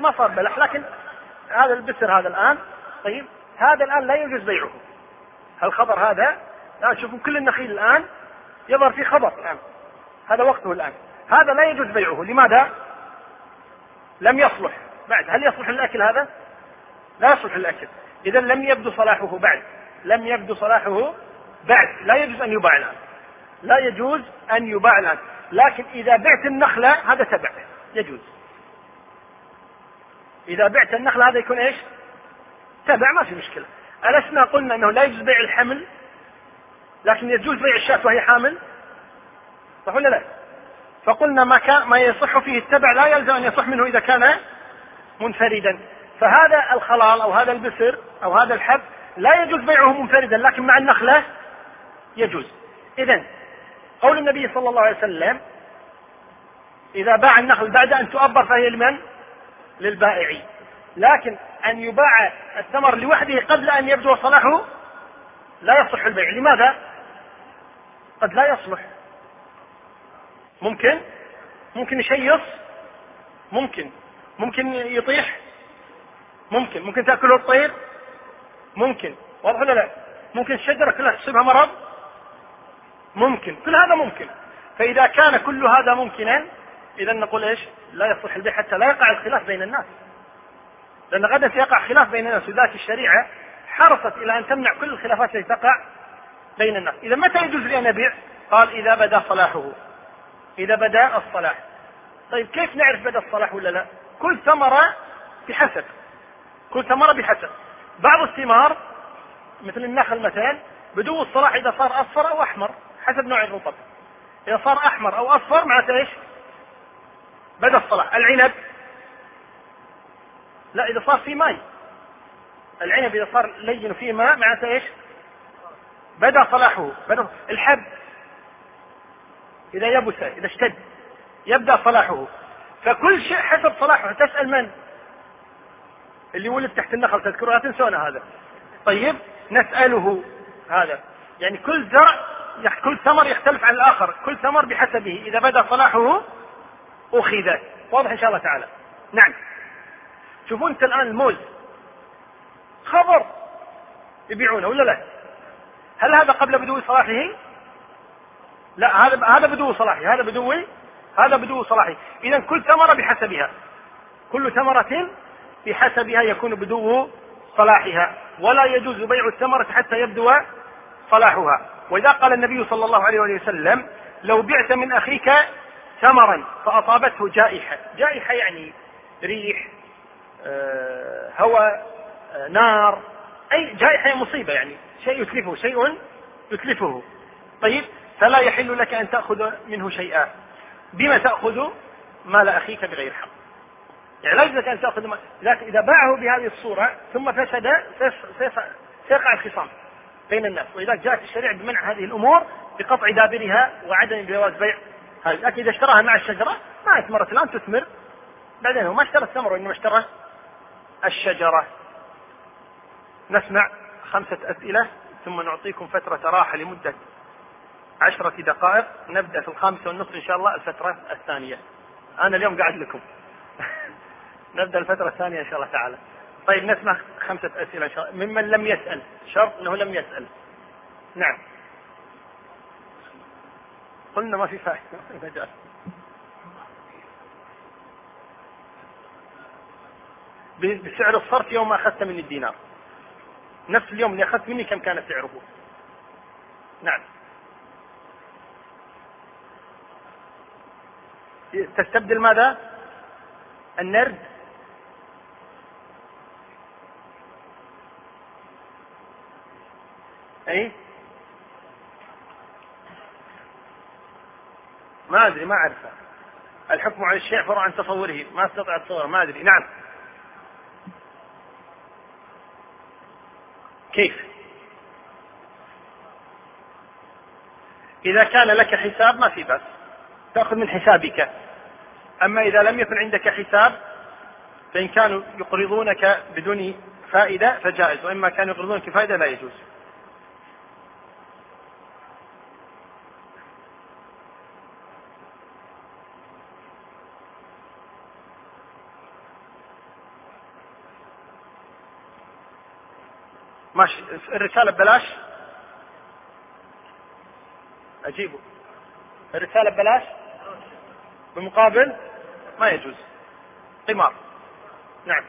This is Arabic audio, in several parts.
ما صار بلح لكن هذا البسر هذا الآن طيب هذا الآن لا يجوز بيعه. الخبر هذا الآن شوفوا كل النخيل الآن يظهر فيه خبر الآن. هذا وقته الآن. هذا لا يجوز بيعه. لماذا؟ لم يصلح. بعد هل يصلح للأكل هذا؟ لا يصلح للأكل إذا لم يبدو صلاحه بعد. لم يبدو صلاحه بعد. لا يجوز أن يباع الآن. لا يجوز أن يباع الآن. لكن إذا بعت النخلة هذا تبع. يجوز. إذا بعت النخلة هذا يكون إيش؟ تبع ما في مشكلة. ألسنا قلنا أنه لا يجوز بيع الحمل لكن يجوز بيع الشاة وهي حامل صح ولا لا؟ فقلنا ما كان ما يصح فيه التبع لا يلزم أن يصح منه إذا كان منفردا. فهذا الخلال أو هذا البسر أو هذا الحب لا يجوز بيعه منفردا لكن مع النخلة يجوز. إذا قول النبي صلى الله عليه وسلم إذا باع النخل بعد أن تؤبر فهي لمن؟ للبائع. لكن أن يباع الثمر لوحده قبل أن يبدو صلاحه لا يصح البيع. لماذا؟ قد لا يصلح. ممكن؟ ممكن يشيص؟ ممكن. ممكن يطيح؟ ممكن. ممكن تأكله الطير؟ ممكن. واضح ولا لا؟ ممكن الشجرة كلها تصيبها مرض؟ ممكن. كل هذا ممكن. فإذا كان كل هذا ممكنا إذا نقول إيش؟ لا يصح البيع حتى لا يقع الخلاف بين الناس. لأن غدا سيقع خلاف بين الناس وذات الشريعة حرصت إلى أن تمنع كل الخلافات التي تقع بين الناس. إذا متى يجوز لي أن أبيع؟ قال إذا بدا صلاحه. إذا بدا الصلاح. طيب كيف نعرف بدا الصلاح ولا لا؟ كل ثمرة بحسب. كل ثمرة بحسب. بعض الثمار مثل النخل مثلا بدو الصلاح إذا صار أصفر أو أحمر حسب نوع الرطب. إذا صار أحمر أو أصفر معناته إيش؟ بدأ الصلاح العنب. لا إذا صار في ماء. العنب إذا صار لين فيه ماء معناته إيش؟ بدأ صلاحه. بدأ الحب. إذا يبس إذا اشتد يبدأ صلاحه. فكل شيء حسب صلاحه. تسأل من؟ اللي ولد تحت النخل تذكروا لا تنسونا هذا. طيب نسأله هذا. يعني كل زرع كل ثمر يختلف عن الآخر. كل ثمر بحسبه. إذا بدأ صلاحه أخذ واضح إن شاء الله تعالى. نعم. شوفوا أنت الآن الموز خبر. يبيعونه ولا لا؟ هل هذا قبل بدو صلاحه؟ لا هذا هذا بدو صلاحه هذا بدو هذا بدو صلاحه. إذا كل ثمرة بحسبها. كل ثمرة بحسبها يكون بدو صلاحها. ولا يجوز بيع الثمرة حتى يبدو صلاحها. وإذا قال النبي صلى الله عليه وسلم لو بعت من أخيك ثمرا فأصابته جائحة. جائحة يعني ريح آه، هواء آه، نار أي جائحة مصيبة يعني. شيء يتلفه شيء يتلفه. طيب فلا يحل لك أن تأخذ منه شيئا. بما تأخذ مال أخيك بغير حق. يعني لا يجوز لك أن تأخذ لكن إذا باعه بهذه الصورة ثم فسد سيقع الخصام بين الناس. ولذلك جاءت الشريعة بمنع هذه الأمور بقطع دابرها وعدم جواز بيع لكن إذا اشتراها مع الشجرة ما أثمرت الآن تثمر. بعدين هو ما اشترى الثمر وإنما اشترى الشجرة. نسمع خمسة أسئلة ثم نعطيكم فترة راحة لمدة عشرة دقائق. نبدأ في الخامسة والنصف إن شاء الله الفترة الثانية. أنا اليوم قاعد لكم. نبدأ الفترة الثانية إن شاء الله تعالى. طيب نسمع خمسة أسئلة إن شاء الله. ممن لم يسأل. شرط أنه لم يسأل. نعم. قلنا ما في فائدة. بسعر الصرف يوم ما أخذت مني الدينار. نفس اليوم اللي أخذت مني كم كان سعره؟ نعم. تستبدل ماذا؟ النرد. أي؟ ما أدري ما أعرفه. الحكم على الشيء فرع عن تصوره. ما أستطيع اتصوره ما أدري. نعم. كيف؟ إذا كان لك حساب ما في بأس. تأخذ من حسابك. أما إذا لم يكن عندك حساب فإن كانوا يقرضونك بدون فائدة فجائز. وإما كانوا يقرضونك فائدة لا يجوز. ماشي. الرسالة ببلاش. أجيبه. الرسالة ببلاش. بمقابل. ما يجوز. قمار. نعم.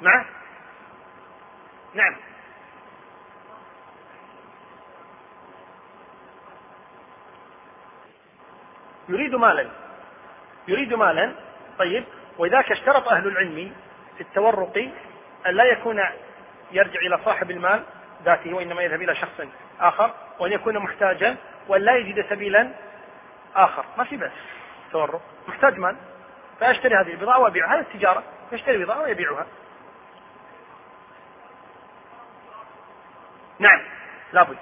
نعم نعم. يريد مالا. يريد مالا. طيب. ولذلك اشترط أهل العلم في التورق لا يكون يرجع إلى صاحب المال ذاته وإنما يذهب إلى شخص آخر وأن يكون محتاجا وأن لا يجد سبيلا آخر. ما في بس تورق محتاج مال. فيشتري هذه البضاعة ويبيعها هذه التجارة. يشتري بضاعة ويبيعها. نعم. لابد.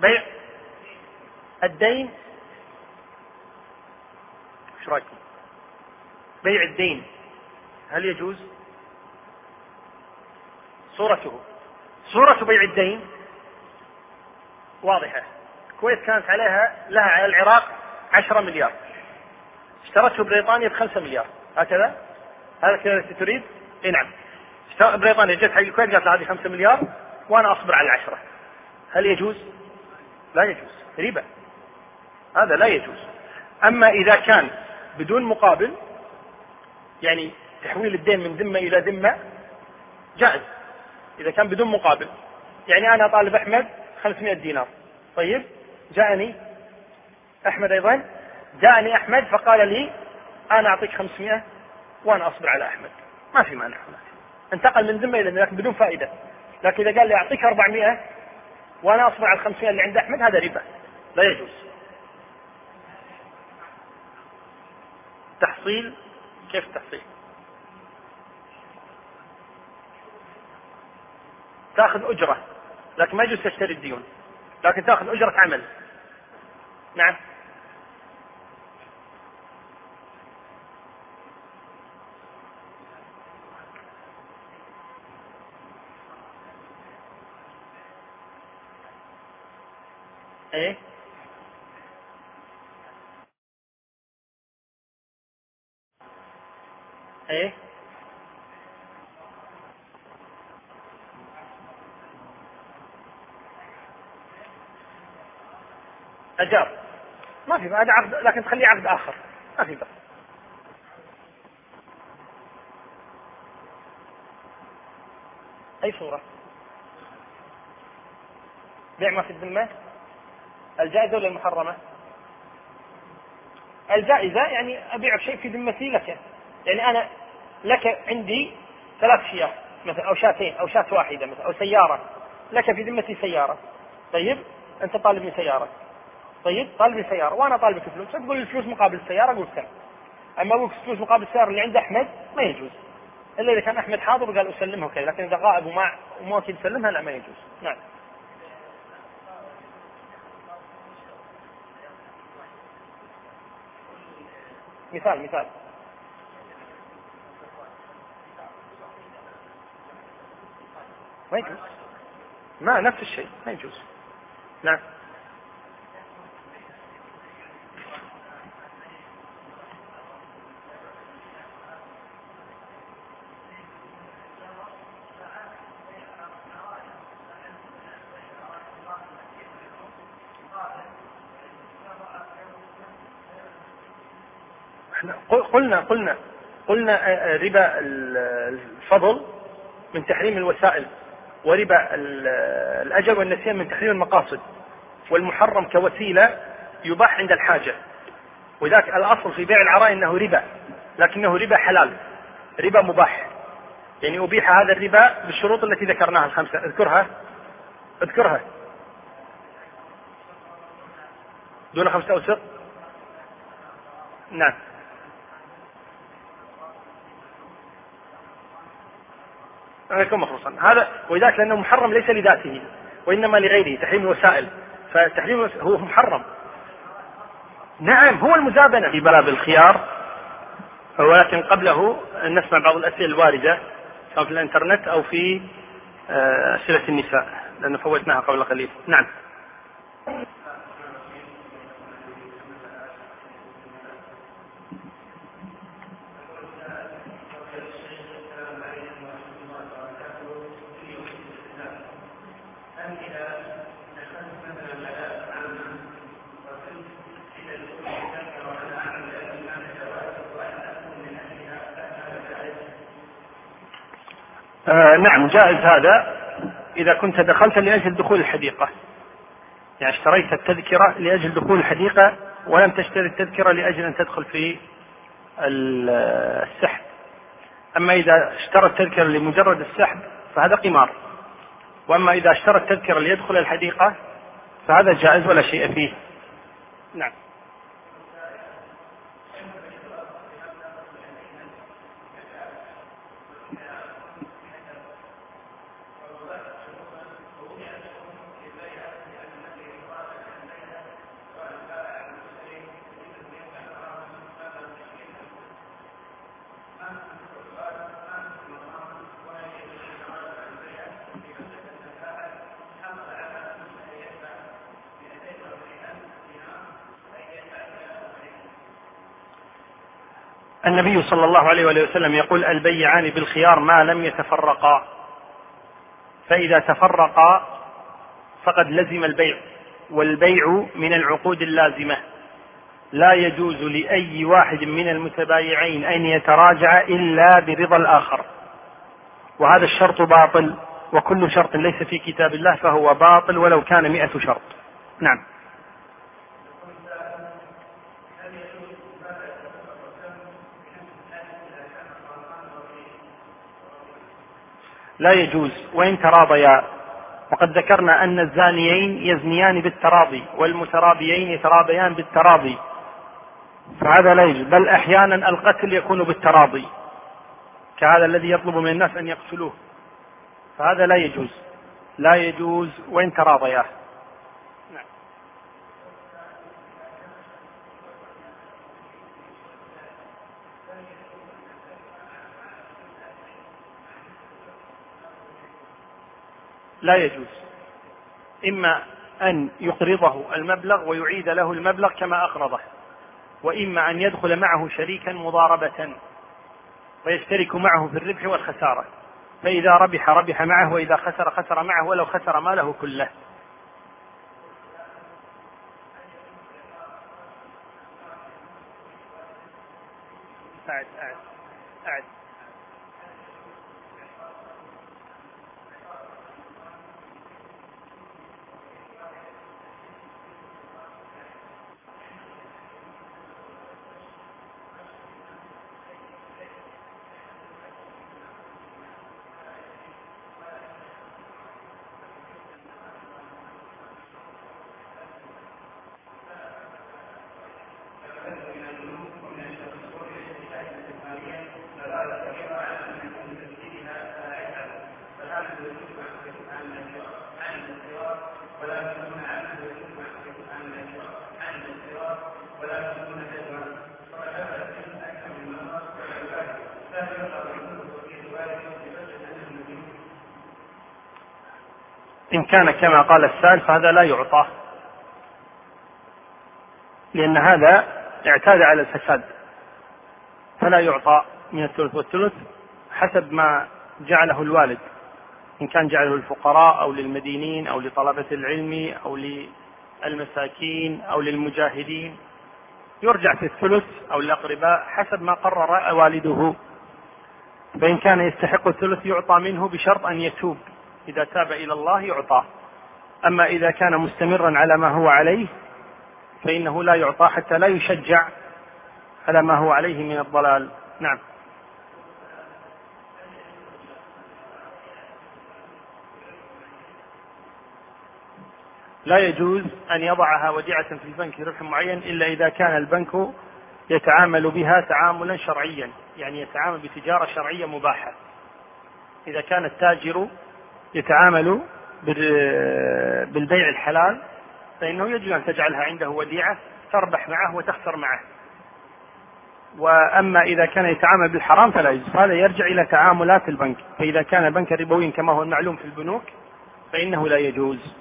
بيع. الدين. إيش رأيكم؟ بيع الدين. هل يجوز؟ صورته. صورة بيع الدين؟ واضحة. الكويت كانت عليها لها على العراق عشرة مليار. اشترته بريطانيا بخمسة مليار. هكذا؟ هذا كذا التي تريد؟ إي نعم. بريطانيا جت حق الكويت قالت هذه خمسة مليار وأنا أصبر على العشرة. هل يجوز؟ لا يجوز. ربا هذا لا يجوز. أما إذا كان بدون مقابل يعني تحويل الدين من ذمة إلى ذمة جائز إذا كان بدون مقابل. يعني أنا طالب أحمد 500 دينار. طيب جاءني أحمد أيضا جاءني أحمد فقال لي أنا أعطيك 500 وأنا أصبر على أحمد. ما في مانع هناك. انتقل من ذمة إلى لكن بدون فائدة. لكن إذا قال لي أعطيك 400 وأنا أصبر على ال 500 اللي عند أحمد هذا ربا. لا يجوز. تحصيل كيف التحصيل تاخذ اجره لكن ما يجوز تشتري الديون لكن تاخذ اجره عمل. نعم. في هذا عقد لكن تخليه عقد آخر. ما في بس أي صورة؟ بيع ما في الذمة؟ الجائزة ولا المحرمة؟ الجائزة يعني أبيع شيء في ذمتي لك. يعني أنا لك عندي ثلاث شياه مثلا أو شاتين أو شاة واحدة مثلا أو سيارة. لك في ذمتي سيارة. طيب أنت طالبني سيارة. طيب طالبني سياره وأنا طالبك فلوس تقول لي الفلوس مقابل السيارة؟ أقول سلم أما أقول فلوس مقابل السيارة اللي عند أحمد ما يجوز. إلا إذا كان أحمد حاضر وقال أسلمها وكذا. لكن إذا غائب وما وما يسلمها لا ما يجوز. نعم. مثال مثال. ما يجوز. ما نفس الشيء. ما يجوز. نعم. قلنا قلنا قلنا ربا الفضل من تحريم الوسائل وربا الأجر والنسيان من تحريم المقاصد والمحرم كوسيلة يباح عند الحاجة. وذاك الأصل في بيع العراء أنه ربا لكنه ربا حلال ربا مباح. يعني أبيح هذا الربا بالشروط التي ذكرناها الخمسة. اذكرها؟ اذكرها. دون خمسة أوسق نعم. يكون مخلوصا هذا ولذلك لأنه محرم ليس لذاته وإنما لغيره تحريم الوسائل. فتحريم هو محرم. نعم هو المزابنة. في باب الخيار ولكن قبله نسمع بعض الأسئلة الواردة سواء في الإنترنت أو في آه، أسئلة النساء لأن فوتناها قبل قليل. نعم. آه نعم جائز هذا إذا كنت دخلت لأجل دخول الحديقة. يعني اشتريت التذكرة لأجل دخول الحديقة ولم تشتري التذكرة لأجل أن تدخل في السحب. أما إذا اشترى التذكرة لمجرد السحب فهذا قمار. وأما إذا اشترى التذكرة ليدخل الحديقة فهذا جائز ولا شيء فيه. نعم. النبي صلى الله عليه وآله وسلم يقول البيعان بالخيار ما لم يتفرقا. فإذا تفرقا فقد لزم البيع والبيع من العقود اللازمة. لا يجوز لأي واحد من المتبايعين أن يتراجع إلا برضا الآخر. وهذا الشرط باطل وكل شرط ليس في كتاب الله فهو باطل ولو كان مئة شرط. نعم. لا يجوز. وإن تراضيا. وقد ذكرنا أن الزانيين يزنيان بالتراضي والمتراضيين يتراضيان بالتراضي. فهذا لا يجوز. بل أحيانا القتل يكون بالتراضي. كهذا الذي يطلب من الناس أن يقتلوه. فهذا لا يجوز. لا يجوز وإن تراضيا. لا يجوز. إما أن يقرضه المبلغ ويعيد له المبلغ كما أقرضه وإما أن يدخل معه شريكا مضاربة ويشترك معه في الربح والخسارة. فإذا ربح ربح معه وإذا خسر خسر معه ولو خسر ماله كله. إن كان كما قال السائل فهذا لا يعطى لأن هذا اعتاد على الفساد فلا يعطى من الثلث والثلث حسب ما جعله الوالد إن كان جعله الفقراء أو للمدينين أو لطلبة العلم أو للمساكين أو للمجاهدين يرجع في الثلث أو الأقرباء حسب ما قرر والده. فإن كان يستحق الثلث يعطى منه بشرط أن يتوب. إذا تاب إلى الله يعطى. أما إذا كان مستمرا على ما هو عليه فإنه لا يعطى حتى لا يشجع على ما هو عليه من الضلال. نعم. لا يجوز أن يضعها وديعة في البنك ربح معين إلا إذا كان البنك يتعامل بها تعاملا شرعيا. يعني يتعامل بتجارة شرعية مباحة. إذا كان التاجر يتعامل بالبيع الحلال فإنه يجب أن تجعلها عنده وديعة تربح معه وتخسر معه. وأما إذا كان يتعامل بالحرام فلا يجوز هذا يرجع إلى تعاملات البنك. فإذا كان البنك ربويا كما هو المعلوم في البنوك فإنه لا يجوز.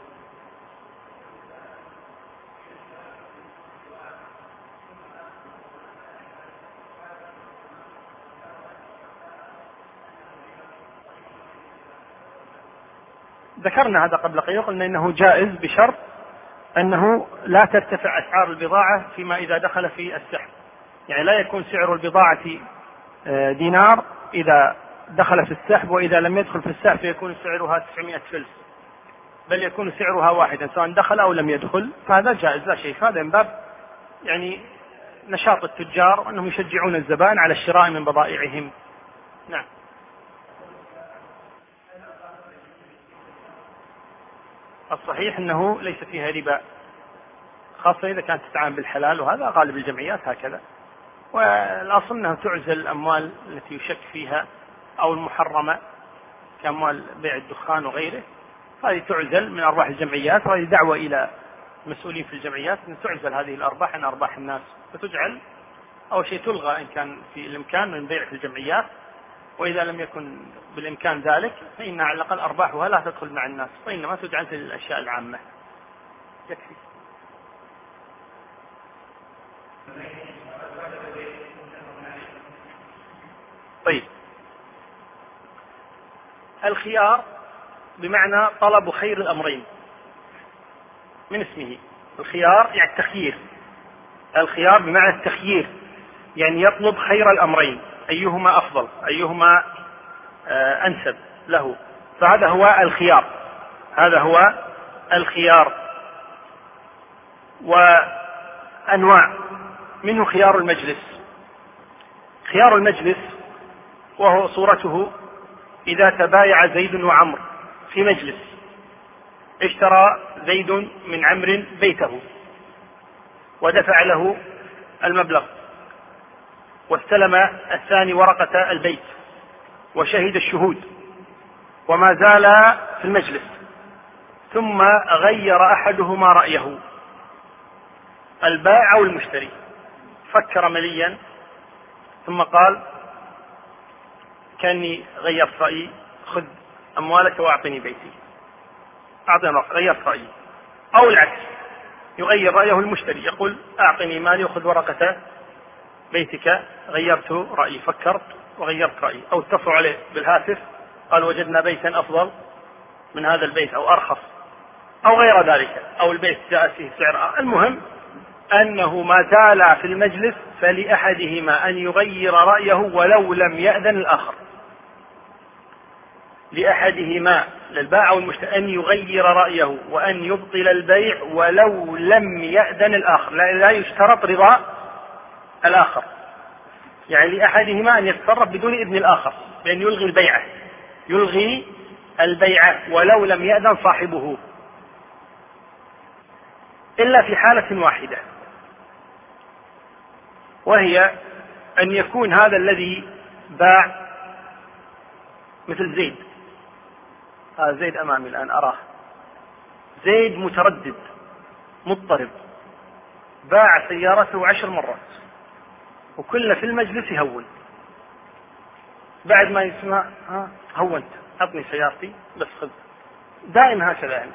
ذكرنا هذا قبل قليل قلنا إنه جائز بشرط أنه لا ترتفع أسعار البضاعة فيما إذا دخل في السحب. يعني لا يكون سعر البضاعة آه، دينار إذا دخل في السحب وإذا لم يدخل في السحب فيكون سعرها 900 فلس. بل يكون سعرها واحدا سواء دخل أو لم يدخل فهذا جائز لا شيء. هذا من باب يعني نشاط التجار أنهم يشجعون الزبائن على الشراء من بضائعهم. نعم. الصحيح أنه ليس فيها ربا خاصة إذا كانت تتعامل بالحلال وهذا غالب الجمعيات هكذا. والأصل أنها تعزل الأموال التي يشك فيها أو المحرمة كأموال بيع الدخان وغيره. هذه تعزل من أرباح الجمعيات وهذه دعوة إلى المسؤولين في الجمعيات أن تعزل هذه الأرباح عن أرباح الناس فتجعل أو شيء تلغى إن كان في الإمكان من بيع في الجمعيات. وإذا لم يكن بالإمكان ذلك فإن على الأقل أرباحها لا تدخل مع الناس وإنما تجعل في الأشياء العامة. يكفي. طيب. الخيار بمعنى طلب خير الأمرين. من اسمه؟ الخيار يعني التخيير. الخيار بمعنى التخيير يعني يطلب خير الأمرين. أيهما أفضل أيهما آه، أنسب له. فهذا هو الخيار هذا هو الخيار. وأنواع منه خيار المجلس. خيار المجلس وهو صورته إذا تبايع زيد وعمر في مجلس اشترى زيد من عمرو بيته ودفع له المبلغ. واستلم الثاني ورقة البيت وشهد الشهود وما زال في المجلس ثم غير أحدهما رأيه. البائع أو المشتري؟ فكر مليا ثم قال كأني غيرت رأيي خذ أموالك وأعطني بيتي. أعطني غيرت رأيي. أو العكس يغير رأيه المشتري يقول أعطني مالي وخذ ورقة بيتك غيرت رأيي فكرت وغيرت رأيي أو اتصلوا عليه بالهاتف قال وجدنا بيتا أفضل من هذا البيت أو أرخص أو غير ذلك أو البيت جاء فيه سعر المهم أنه ما زال في المجلس فلأحدهما أن يغير رأيه ولو لم يأذن الآخر. لأحدهما للبائع والمشتري أن يغير رأيه وأن يبطل البيع ولو لم يأذن الآخر. لا يشترط رضا الآخر. يعني لأحدهما أن يتصرف بدون إذن الآخر بأن يلغي البيعة. يلغي البيعة ولو لم يأذن صاحبه. إلا في حالة واحدة. وهي أن يكون هذا الذي باع مثل زيد. هذا زيد أمامي الآن أراه. زيد متردد مضطرب. باع سيارته عشر مرات. وكله في المجلس يهون. بعد ما يسمع ها هونت أعطني سيارتي بس خذ. دائما هكذا يعني.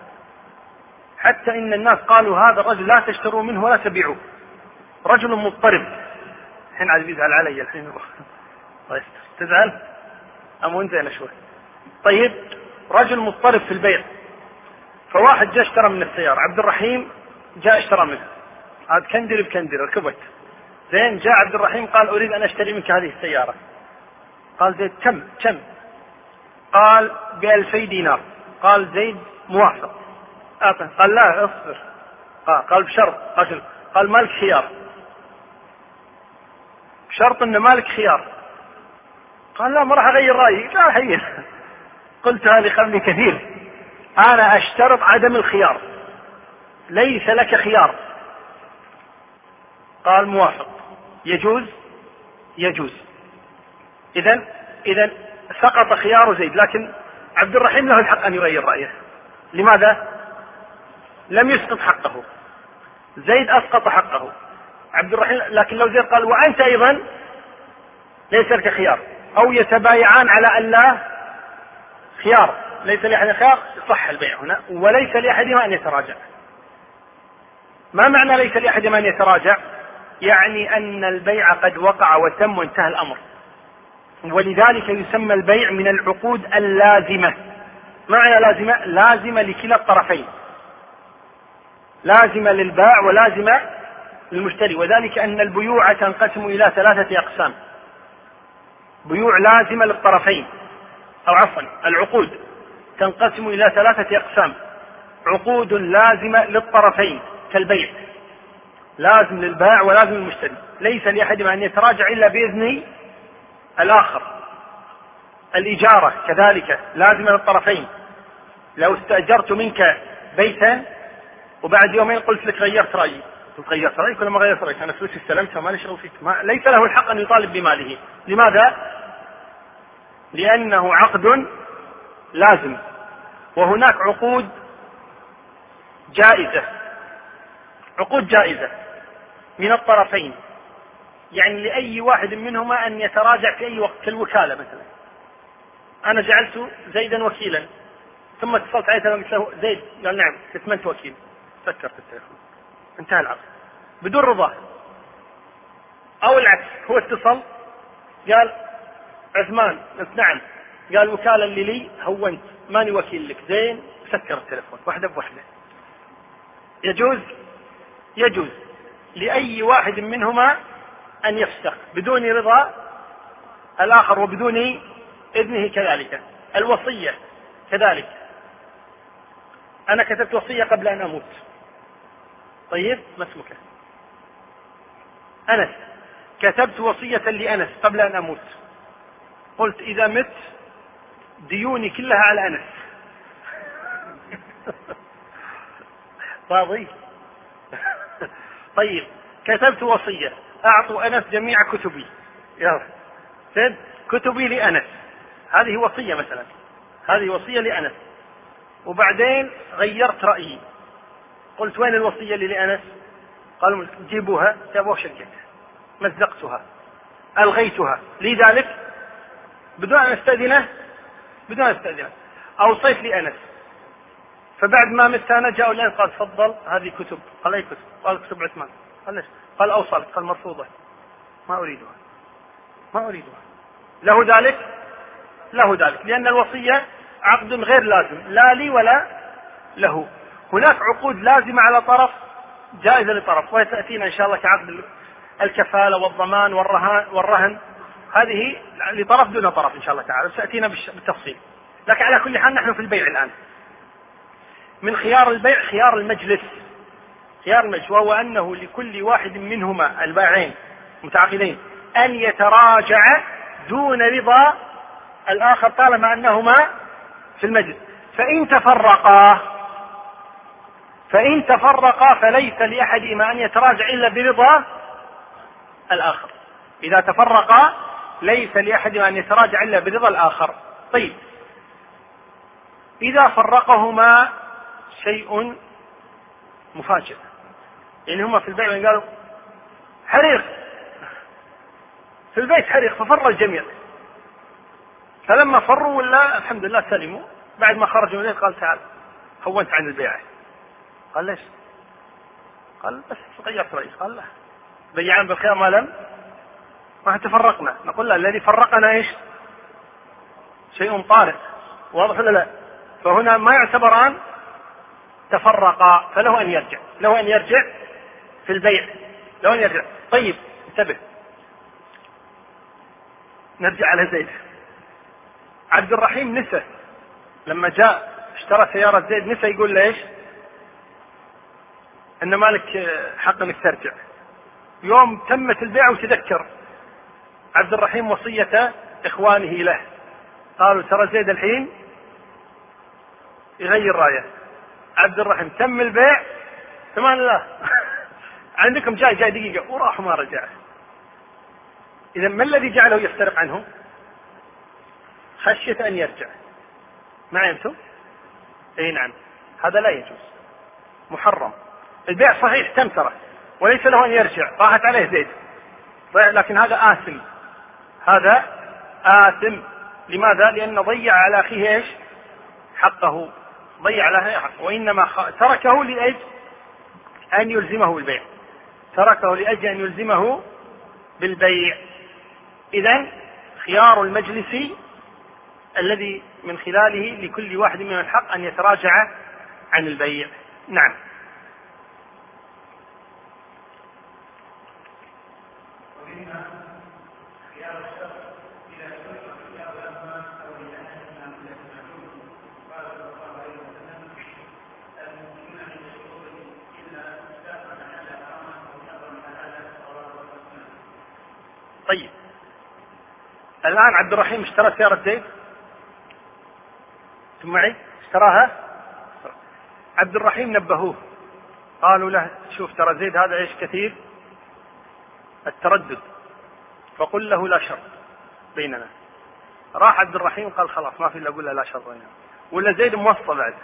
حتى إن الناس قالوا هذا الرجل لا تشتروا منه ولا تبيعوه. رجل مضطرب. الحين عاد يزعل علي الحين. طيب تزعل؟ أم وانت أنا شوي. طيب رجل مضطرب في البيع. فواحد جاء اشترى من السيارة. عبد الرحيم جاء اشترى منه. هذا كندر بكندر ركبت. زين جاء عبد الرحيم قال أريد أن أشتري منك هذه السيارة. قال زيد كم؟ كم؟ قال بألفي دينار. قال زيد موافق. أعطى قال لا اصبر. قال, قال بشرط قال, قال مالك خيار. بشرط إن مالك خيار. قال لا ما راح أغير رأيي. لا هين قلت هذه خلني كثير. أنا أشترط عدم الخيار. ليس لك خيار. قال موافق. يجوز؟ يجوز. اذا اذا سقط خيار زيد لكن عبد الرحيم له الحق أن يغير رأيه. لماذا؟ لم يسقط حقه. زيد أسقط حقه. عبد الرحيم لكن لو زيد قال وأنت أيضا ليس لك خيار. أو يتبايعان على أن لا خيار. ليس لأحد خيار صح البيع هنا. وليس لأحدهما أن يتراجع. ما معنى ليس لأحدهما أن يتراجع؟ يعني أن البيع قد وقع وتم وانتهى الأمر. ولذلك يسمى البيع من العقود اللازمة. معنى لازمة؟ لازمة لكلا الطرفين. لازمة للبائع ولازمة للمشتري. وذلك أن البيوع تنقسم إلى ثلاثة أقسام. بيوع لازمة للطرفين. أو عفوا العقود تنقسم إلى ثلاثة أقسام. عقود لازمة للطرفين كالبيع. لازم للبائع ولازم للمشتري. ليس لأحدهما أن يتراجع إلا بإذن الآخر. الإجارة كذلك لازمة للطرفين. لو استأجرت منك بيتا وبعد يومين قلت لك غيرت رأيي. قلت غيرت رأيك ولا ما غيرت رأيك؟ أنا فلوسي استلمتها مالي شغل فيك. ما ليس له الحق أن يطالب بماله. لماذا؟ لأنه عقد لازم. وهناك عقود جائزة. عقود جائزة. من الطرفين. يعني لأي واحد منهما أن يتراجع في أي وقت كالوكالة مثلا. أنا جعلت زيدا وكيلا ثم اتصلت عليه قلت له زيد قال نعم أنت وكيل؟ سكر في التليفون انتهى العقد. بدون رضاه. أو العكس هو اتصل قال عثمان قلت نعم. قال وكالة اللي لي هونت ماني وكيل لك. زين سكر التليفون واحدة بواحدة. يجوز؟ يجوز. لأي واحد منهما أن يفسخ بدون رضا الآخر وبدون إذنه كذلك. الوصية كذلك. أنا كتبت وصية قبل أن أموت. طيب ما اسمك؟ أنس. كتبت وصية لأنس قبل أن أموت. قلت إذا مت ديوني كلها على أنس. راضي؟ طيب كتبت وصية. أعطوا أنس جميع كتبي. يلا سد كتبي لأنس. هذه وصية مثلا. هذه وصية لأنس. وبعدين غيرت رأيي. قلت وين الوصية اللي لأنس؟ قالوا جيبوها. جابوها شركتها. مزقتها. ألغيتها. لذلك بدون أن أستأذنه بدون أن أستأذنه. أوصيت لأنس. فبعد ما مت أنا جاءوا الآن قال تفضل هذه كتب. قال أي كتب؟ قال كتب عثمان. قال ليش قال أوصلت قال مرفوضة. ما أريدها. ما أريدها. له ذلك؟ له ذلك. لأن الوصية عقد غير لازم. لا لي ولا له. هناك عقود لازمة على طرف جائزة لطرف. وهي تأتينا إن شاء الله كعقد الكفالة والضمان والرهان, والرهن. هذه لطرف دون طرف إن شاء الله تعالى. سيأتينا بالتفصيل. لكن على كل حال نحن في البيع الآن. من خيار البيع خيار المجلس. خيار المجلس وهو أنه لكل واحد منهما البائعين متعاقدين أن يتراجع دون رضا الآخر طالما أنهما في المجلس. فإن تفرقا فإن تفرقا فليس لأحدهما أن يتراجع إلا برضا الآخر. إذا تفرقا ليس لأحدهما أن يتراجع إلا برضا الآخر. طيب إذا فرقهما شيء مفاجئ. يعني هما في البيت قالوا حريق. في البيت حريق ففر الجميع. فلما فروا ولا الحمد لله سلموا. بعد ما خرجوا من قال تعال هونت عن البيعة قال ليش؟ قال بس غيرت رئيس قال لا. بيعان بالخير ما لم ما تفرقنا نقول لا الذي فرقنا إيش؟ شيء طارئ. واضح ولا لا؟ فهنا ما يعتبران تفرقا فله أن يرجع له أن يرجع في البيع له أن يرجع طيب انتبه نرجع على زيد عبد الرحيم نسى لما جاء اشترى سيارة زيد نسى يقول له إيش؟ أن مالك حق انك ترجع. يوم تمت البيعة وتذكر عبد الرحيم وصية إخوانه له. قالوا ترى زيد الحين يغير رايه. عبد الرحيم تم البيع؟ ثمان الله عندكم جاي جاي دقيقة. وراح ما رجع. إذا ما الذي جعله يفترق عنه؟ خشية أن يرجع. معي أنتم؟ أي نعم. هذا لا يجوز. محرم. البيع صحيح تم ترى. وليس له أن يرجع. راحت عليه زيد. لكن هذا آثم. هذا آثم. لماذا؟ لأنه ضيع على أخيه إيش؟ حقه. ضيع أخيه حقه وإنما تركه لأجل أن يلزمه بالبيع تركه لأجل أن يلزمه بالبيع. إذا خيار المجلس الذي من خلاله لكل واحد منهم الحق أن يتراجع عن البيع. نعم طيب الآن عبد الرحيم اشترى سيارة زيد؟ ثم معي؟ اشتراها؟ عبد الرحيم نبهوه. قالوا له شوف ترى زيد هذا إيش كثير؟ التردد. فقل له لا شرط بيننا. راح عبد الرحيم قال خلاص ما في إلا أقول له لا شرط بيننا. ولا زيد موصى بعد.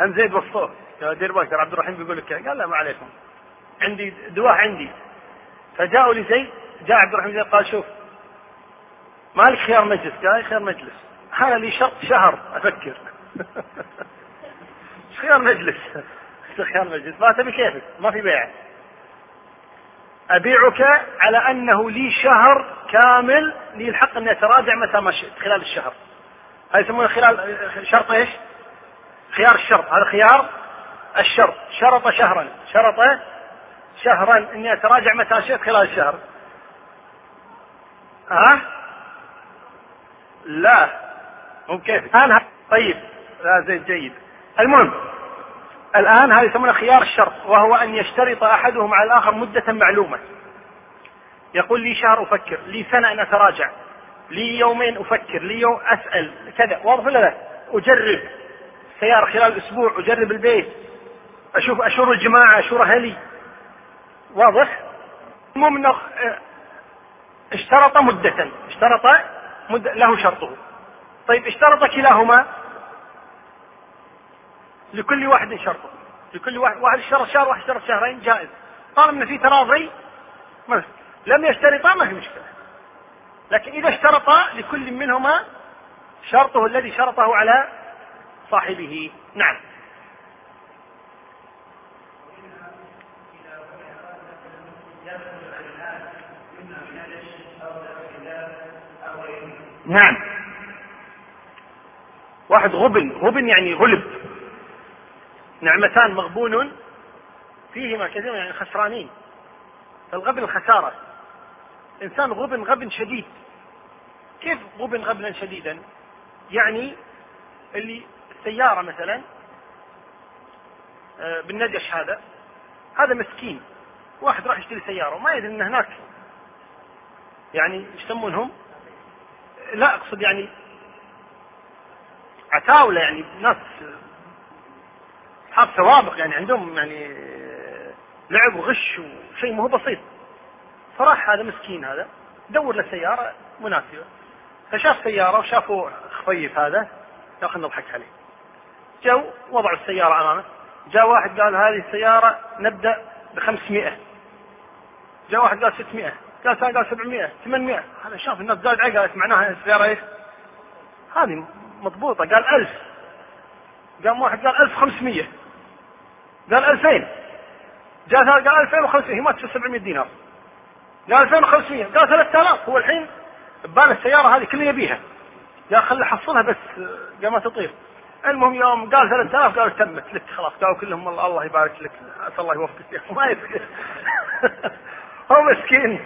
هم زيد وصوه. قال دير بالك عبد الرحيم بيقول لك قال لا ما عليكم. عندي دواء عندي. فجاءوا لزيد جاء عبد الرحيم زيد قال شوف مالك خيار مجلس قال خيار مجلس. أنا لي شرط شهر أفكر. خيار مجلس؟ خيار مجلس؟ ما تبي كيفك؟ ما في بيع. أبيعك على أنه لي شهر كامل لي الحق أني أتراجع متى ما شئت خلال الشهر. هذا يسمونه خلال شرط إيش؟ خيار الشرط. هذا خيار الشرط. شرط شهرا. شرط شهرا أني أتراجع متى شئت خلال الشهر. ها؟ لا. مو كيف الان طيب. لا زين جيد. المهم الآن هذا يسمونه خيار الشرط وهو أن يشترط أحدهم على الآخر مدة معلومة. يقول لي شهر أفكر لي سنة ان أتراجع لي يومين أفكر لي يوم أسأل كذا. واضح ولا لا؟ أجرب. سيارة خلال أسبوع أجرب البيت أشوف أشور الجماعة أشور أهلي. واضح؟ المهم آه، اشترط مدة. اشترط مدة له شرطه. طيب اشترط كلاهما؟ لكل واحد شرطه لكل واحد واحد اشترط شهر واحد اشترط شهرين جائز. طالما في تراضي لم يشترطا ما في مشكلة. لكن إذا اشترطا لكل منهما شرطه الذي شرطه على صاحبه. نعم. نعم. واحد غبن غبن يعني غلب. نعمتان مغبون فيهما كثير يعني خسرانين. فالغبن الخسارة إنسان غبن غبن شديد. كيف غبن غبنا شديدا؟ يعني اللي السيارة مثلا آه، بالنجش هذا هذا مسكين. واحد راح يشتري سيارة وما يدري ان هناك. يعني يسمونهم؟ لا أقصد يعني عتاولة يعني ناس اصحاب سوابق يعني عندهم يعني لعب وغش وشيء مو بسيط. فراح هذا مسكين هذا. دور له سيارة مناسبة. فشاف سيارة وشافوا خفيف هذا. يا خلينا نضحك عليه. جو وضعوا السيارة أمامه. جاء واحد قال هذه السيارة نبدأ ب 500 جاء واحد قال 600 قال قال 700 800 هذا شاف الناس زاد عقل قالت معناها السيارة إيش؟ هذه مضبوطة قال 1000 قام واحد قال 1500 قال 2000 جاء قال 2500 هي ما تشتري 700 دينار. قال 2500 قال 3000 هو الحين ببال السيارة هذه كلها يبيها. قال خلي أحصلها بس قال ما تطير. المهم يوم قال 3000 قالوا تمت. لك خلاص قالوا كلهم الله, الله يبارك لك اسال الله يوفقك ما يدري هو مسكين.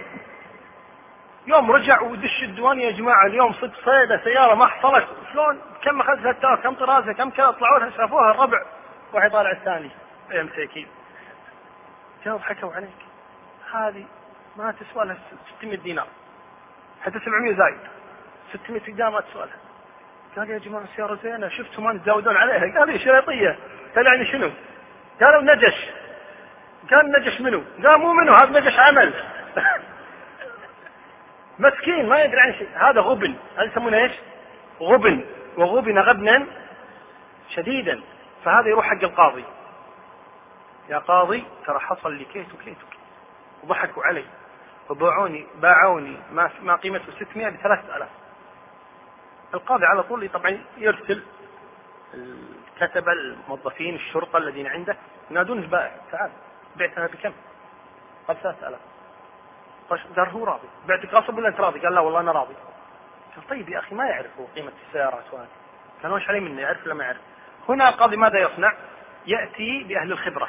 يوم رجع ودش الديوان يا جماعة اليوم صدق صيدة سيارة ما حصلت. شلون؟ كم اخذت 3000 كم طرازة؟ كم كذا؟ طلعوا لها شافوها الربع. واحد طالع الثاني. يا مساكين جاوا حكوا عليك. هذه ما تسوى لها 600 دينار. حتى 700 زايد. 600 دينار ما تسوى لها. قال يا جماعة السيارة زينة. شفتوا ما تزودون عليها؟ قال شريطية. قال يعني شنو؟ قالوا نجش. قال نجش منو؟ قال مو منو هذا نجش عمل. مسكين ما يدري عن شيء. هذا غبن. هذا يسمونه إيش؟ غبن. وغبن غبنا شديدا. فهذا يروح حق القاضي. يا قاضي ترى حصل لي كيت وكيت وضحكوا علي. وباعوني باعوني ما ما قيمته 600 ب 3000 القاضي على طول طبعا يرسل الكتبة الموظفين الشرطة الذين عنده ينادون البائع تعال بعتها بكم؟ قال 3000 قال هو راضي. بعتك غصب ولا أنت راضي؟ قال لا والله أنا راضي. قال طيب يا أخي ما يعرف هو قيمة السيارات وهذا قال وش عليه منه يعرف ولا ما يعرف؟ هنا القاضي ماذا يصنع؟ يأتي بأهل الخبرة.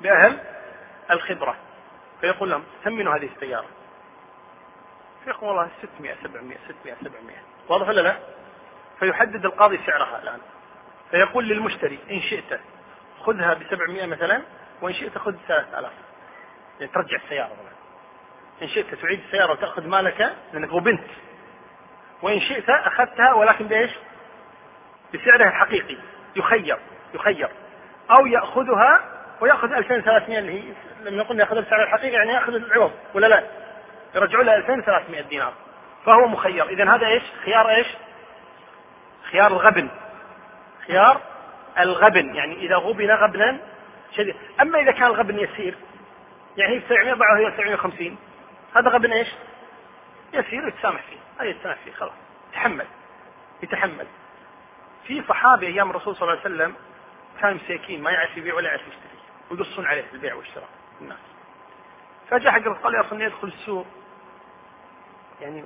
بأهل الخبرة. فيقول لهم ثمنوا هذه السيارة. فيقول والله 600 700 600 700 واضح ولا لا؟ فيحدد القاضي سعرها الآن. فيقول للمشتري إن شئت خذها ب 700 مثلا وإن شئت خذ 3000 يعني ترجع السيارة. طبعا إن شئت تعيد السيارة وتأخذ مالك لأنك غبنت وإن شئت أخذتها ولكن بإيش؟ بسعرها الحقيقي. يخير يخير. أو يأخذها ويأخذ 2300 اللي هي لما نقول يأخذ بسعرها الحقيقي يعني يأخذ العوض ولا لا؟ يرجعوا له 2300 دينار. فهو مخير. إذا هذا إيش؟ خيار إيش؟ خيار الغبن. خيار الغبن. يعني إذا غبن غبنا شديد. أما إذا كان الغبن يسير يعني هي 700 ضعه هي 750 هذا غبن إيش؟ يسير يتسامح فيه. هذا يتسامح فيه خلاص. يتحمل. يتحمل. في صحابي أيام الرسول صلى الله عليه وسلم كانوا مساكين ما يعرف يبيع ولا يعرف يشتري. ويقصون عليه البيع والشراء. الناس. فجاء حق قال يا رسول يدخل السوق. يعني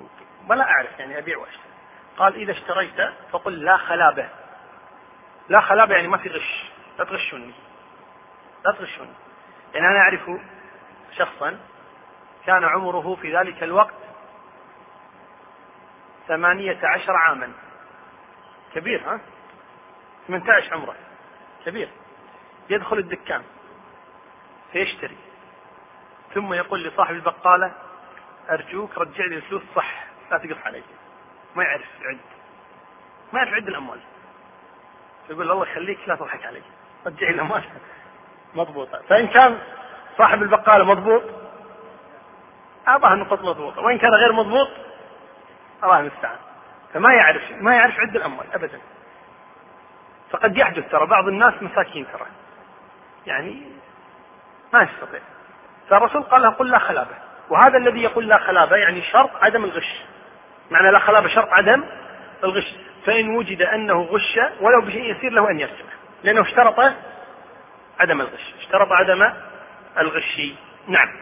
ولا أعرف يعني أبيع وأشتري. قال إذا اشتريت فقل لا خلابة. لا خلابة يعني ما في غش. لا تغشوني لا تغشوني يعني أنا أعرف شخصا كان عمره في ذلك الوقت ثمانية عشر عاما. كبير ها؟ 18 عمره. كبير. يدخل الدكان فيشتري. ثم يقول لصاحب البقالة أرجوك رجع لي الفلوس صح لا تقص علي. ما يعرف يعد ما يعرف يعد الأموال. يقول الله يخليك لا تضحك علي. رجع لي الأموال. مضبوطة فإن كان صاحب البقالة مضبوط أعطاه النقط مضبوطة وإن كان غير مضبوط الله المستعان. فما يعرف ما يعرف عد الأموال ابدا. فقد يحدث ترى بعض الناس مساكين ترى. يعني ما يستطيع. فالرسول قال له قل لا خلابة. وهذا الذي يقول لا خلابة يعني شرط عدم الغش. معنى لا خلابة شرط عدم الغش. فإن وجد أنه غش ولو بشيء يسير له أن يرجع. لأنه اشترط عدم الغش. اشترط عدم الغش. نعم.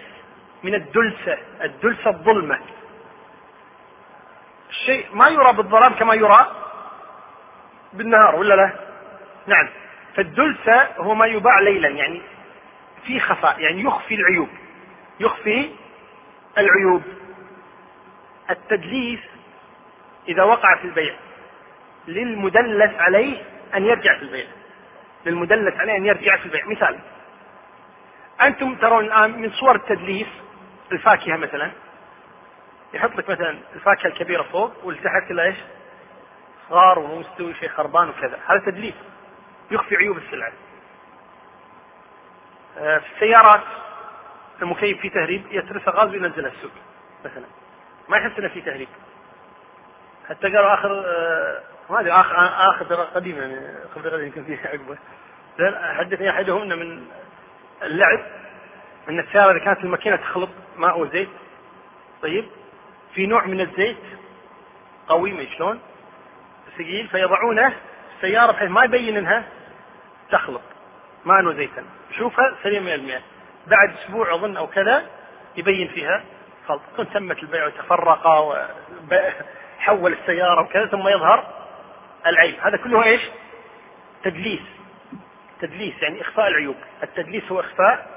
من الدلسة الدلسة الظلمة. الشيء ما يرى بالظلام كما يرى بالنهار ولا لا؟ نعم. فالدلسة هو ما يباع ليلا يعني في خفاء يعني يخفي العيوب. يخفي العيوب. التدليس إذا وقع في البيع للمدلس عليه أن يرجع في البيع. للمدلس عليه أن يرجع في البيع. مثال أنتم ترون الآن من صور التدليس الفاكهة مثلا. يحط لك مثلا الفاكهة الكبيرة فوق واللي تحت كلها إيش؟ صغار ومو مستوي شيء خربان وكذا. هذا تدليس يخفي عيوب السلعة. آه، في السيارات المكيف فيه تهريب يترسى غاز وينزلها السوق مثلا. ما يحس إنه في تهريب. حتى قالوا آخر آه، ما أدري آخر آخر قديم يعني خبر قديم يمكن فيه عقبة. حدثني احدهم انه من اللعب إن السيارة إذا كانت الماكينة تخلط ماء وزيت. طيب في نوع من الزيت قوي ما شلون؟ ثقيل فيضعونه السياره بحيث ما يبين إنها تخلط. ماء وزيتا. شوفها سليم 100% بعد أسبوع أظن أو كذا يبين فيها خلط. تمت البيع وتفرق وحول السيارة وكذا ثم يظهر العيب. هذا كله إيش؟ تدليس. تدليس يعني إخفاء العيوب. التدليس هو إخفاء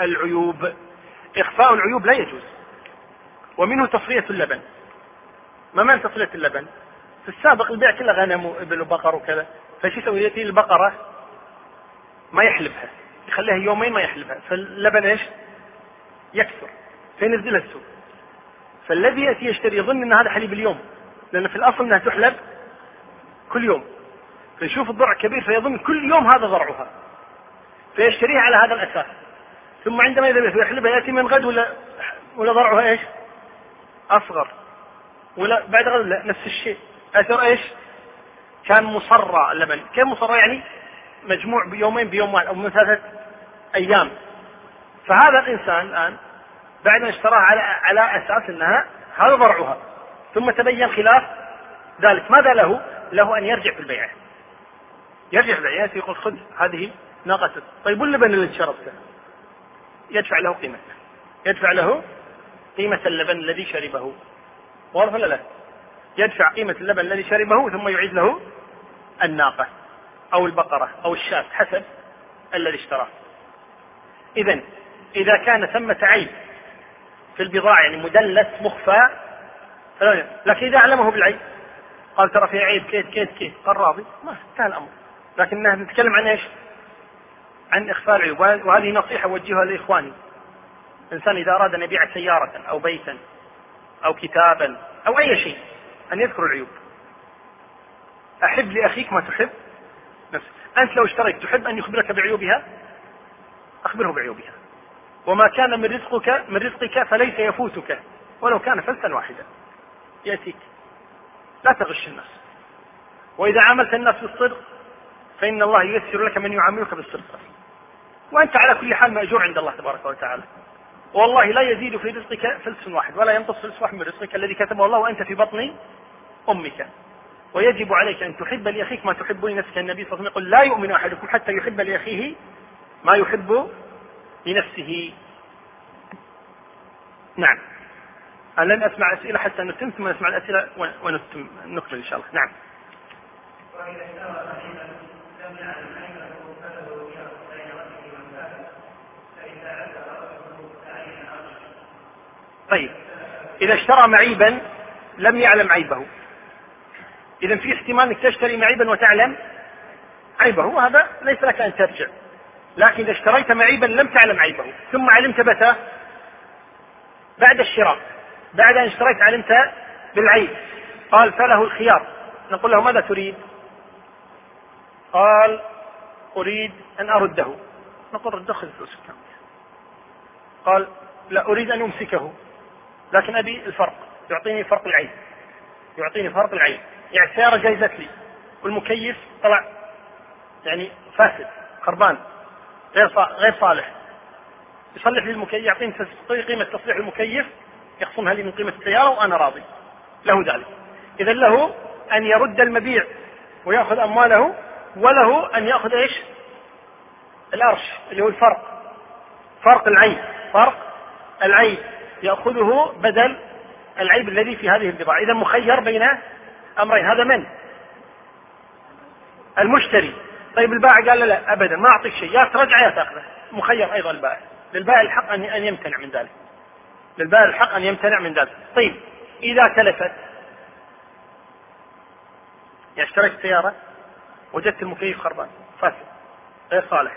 العيوب. إخفاء العيوب لا يجوز. ومنه تصفية اللبن. ما معنى تصفية اللبن؟ في السابق البيع كله غنم وابل وبقر وكذا. فشو يسوي؟ يأتي البقرة ما يحلبها. يخليها يومين ما يحلبها. فاللبن إيش؟ يكثر. فينزلها السوق. فالذي يأتي يشتري يظن إن هذا حليب اليوم. لأن في الأصل أنها تحلب كل يوم. فيشوف الضرع كبير فيظن كل يوم هذا ضرعها. فيشتريها على هذا الأساس. ثم عندما يذهب يحلبها يأتي من غد ولا ولا ضرعها إيش؟ أصغر. ولا بعد غد لا نفس الشيء. أثر إيش؟ كان مصرى اللبن. كيف مصرى يعني مجموع بيومين بيوم واحد أو من ثلاثة أيام. فهذا الإنسان الآن بعد أن اشتراها على على أساس إنها هذا ضرعها. ثم تبين خلاف ذلك. ماذا له؟ له أن يرجع في البيعة. يرجع في البيعة يقول خذ هذه ناقة طيب واللبن اللي شربته يدفع له قيمته يدفع له قيمة اللبن الذي شربه واضح ولا لا؟ يدفع قيمة اللبن الذي شربه ثم يعيد له الناقة أو البقرة أو الشاة حسب الذي اشتراه إذا إذا كان ثمة عيب في البضاعة يعني مدلس مخفى لكن إذا أعلمه بالعيب قال ترى في عيب كيت كيت كيت قال راضي ما انتهى الأمر لكن نتكلم عن إيش؟ عن إخفاء العيوب وهذه نصيحة أوجهها لإخواني. الإنسان إذا أراد أن يبيع سيارة أو بيتا أو كتابا أو أي شيء أن يذكر العيوب. أحب لأخيك ما تحب؟ نفسك أنت لو اشتريت تحب أن يخبرك بعيوبها؟ أخبره بعيوبها. وما كان من رزقك من رزقك فليس يفوتك ولو كان فلسا واحدا. يأتيك. لا تغش الناس. وإذا عاملت الناس بالصدق فإن الله ييسر لك من يعاملك بالصدق. وأنت على كل حال مأجور عند الله تبارك وتعالى. والله لا يزيد في رزقك فلس واحد ولا ينقص فلس واحد من رزقك الذي كتبه الله وأنت في بطن أمك. ويجب عليك أن تحب لأخيك ما تحب لنفسك. النبي صلى الله عليه وسلم يقول لا يؤمن أحدكم حتى يحب لأخيه ما يحب لنفسه. نعم. أنا لن أسمع أسئلة حتى نتم ثم نسمع الأسئلة ونتم نكمل إن شاء الله. نعم. طيب. إذا اشترى معيبا لم يعلم عيبه. إذا في احتمال أنك تشتري معيبا وتعلم عيبه. وهذا ليس لك أن ترجع. لكن إذا اشتريت معيبا لم تعلم عيبه. ثم علمت متى؟ بعد الشراء. بعد أن اشتريت علمت بالعيب. قال فله الخيار. نقول له ماذا تريد؟ قال أريد أن أرده. نقول رد خذ فلوسك قال لا أريد أن أمسكه. لكن أبي الفرق يعطيني فرق العين. يعطيني فرق العين. يعني السيارة جايزت لي. والمكيف طلع يعني فاسد خربان غير غير صالح. يصلح لي المكيف يعطيني قيمة تصليح المكيف يخصمها لي من قيمة السيارة وأنا راضي. له ذلك. إذا له أن يرد المبيع ويأخذ أمواله وله أن يأخذ إيش؟ الأرش اللي هو الفرق. فرق العين. فرق العين. يأخذه بدل العيب الذي في هذه البضاعة. إذا مخير بين أمرين. هذا من؟ المشتري. طيب البائع قال لا, لا أبدا ما أعطيك شيء. يا ترجع يا تأخذه مخير أيضا البائع. للبائع الحق أن يمتنع من ذلك. للبائع الحق أن يمتنع من ذلك. طيب إذا تلفت. يعني اشتريت سيارة وجدت المكيف خربان. فاسد. غير صالح.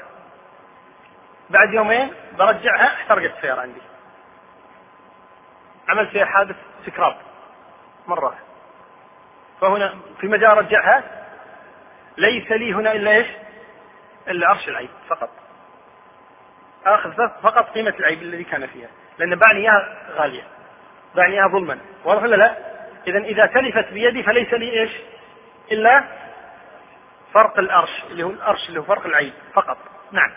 بعد يومين برجعها احترقت السيارة عندي. عملت فيها حادث سكراب مرة. فهنا في مجال رجعها ليس لي هنا إلا إيش؟ إلا عرش العيب فقط. آخذ فقط قيمة العيب الذي كان فيها. لأن باعني إياها غالية. باعني إياها ظلما. واضح ولا لا؟ إذا إذا تلفت بيدي فليس لي إيش؟ إلا فرق الأرش اللي هو الأرش اللي هو فرق العيب فقط. نعم.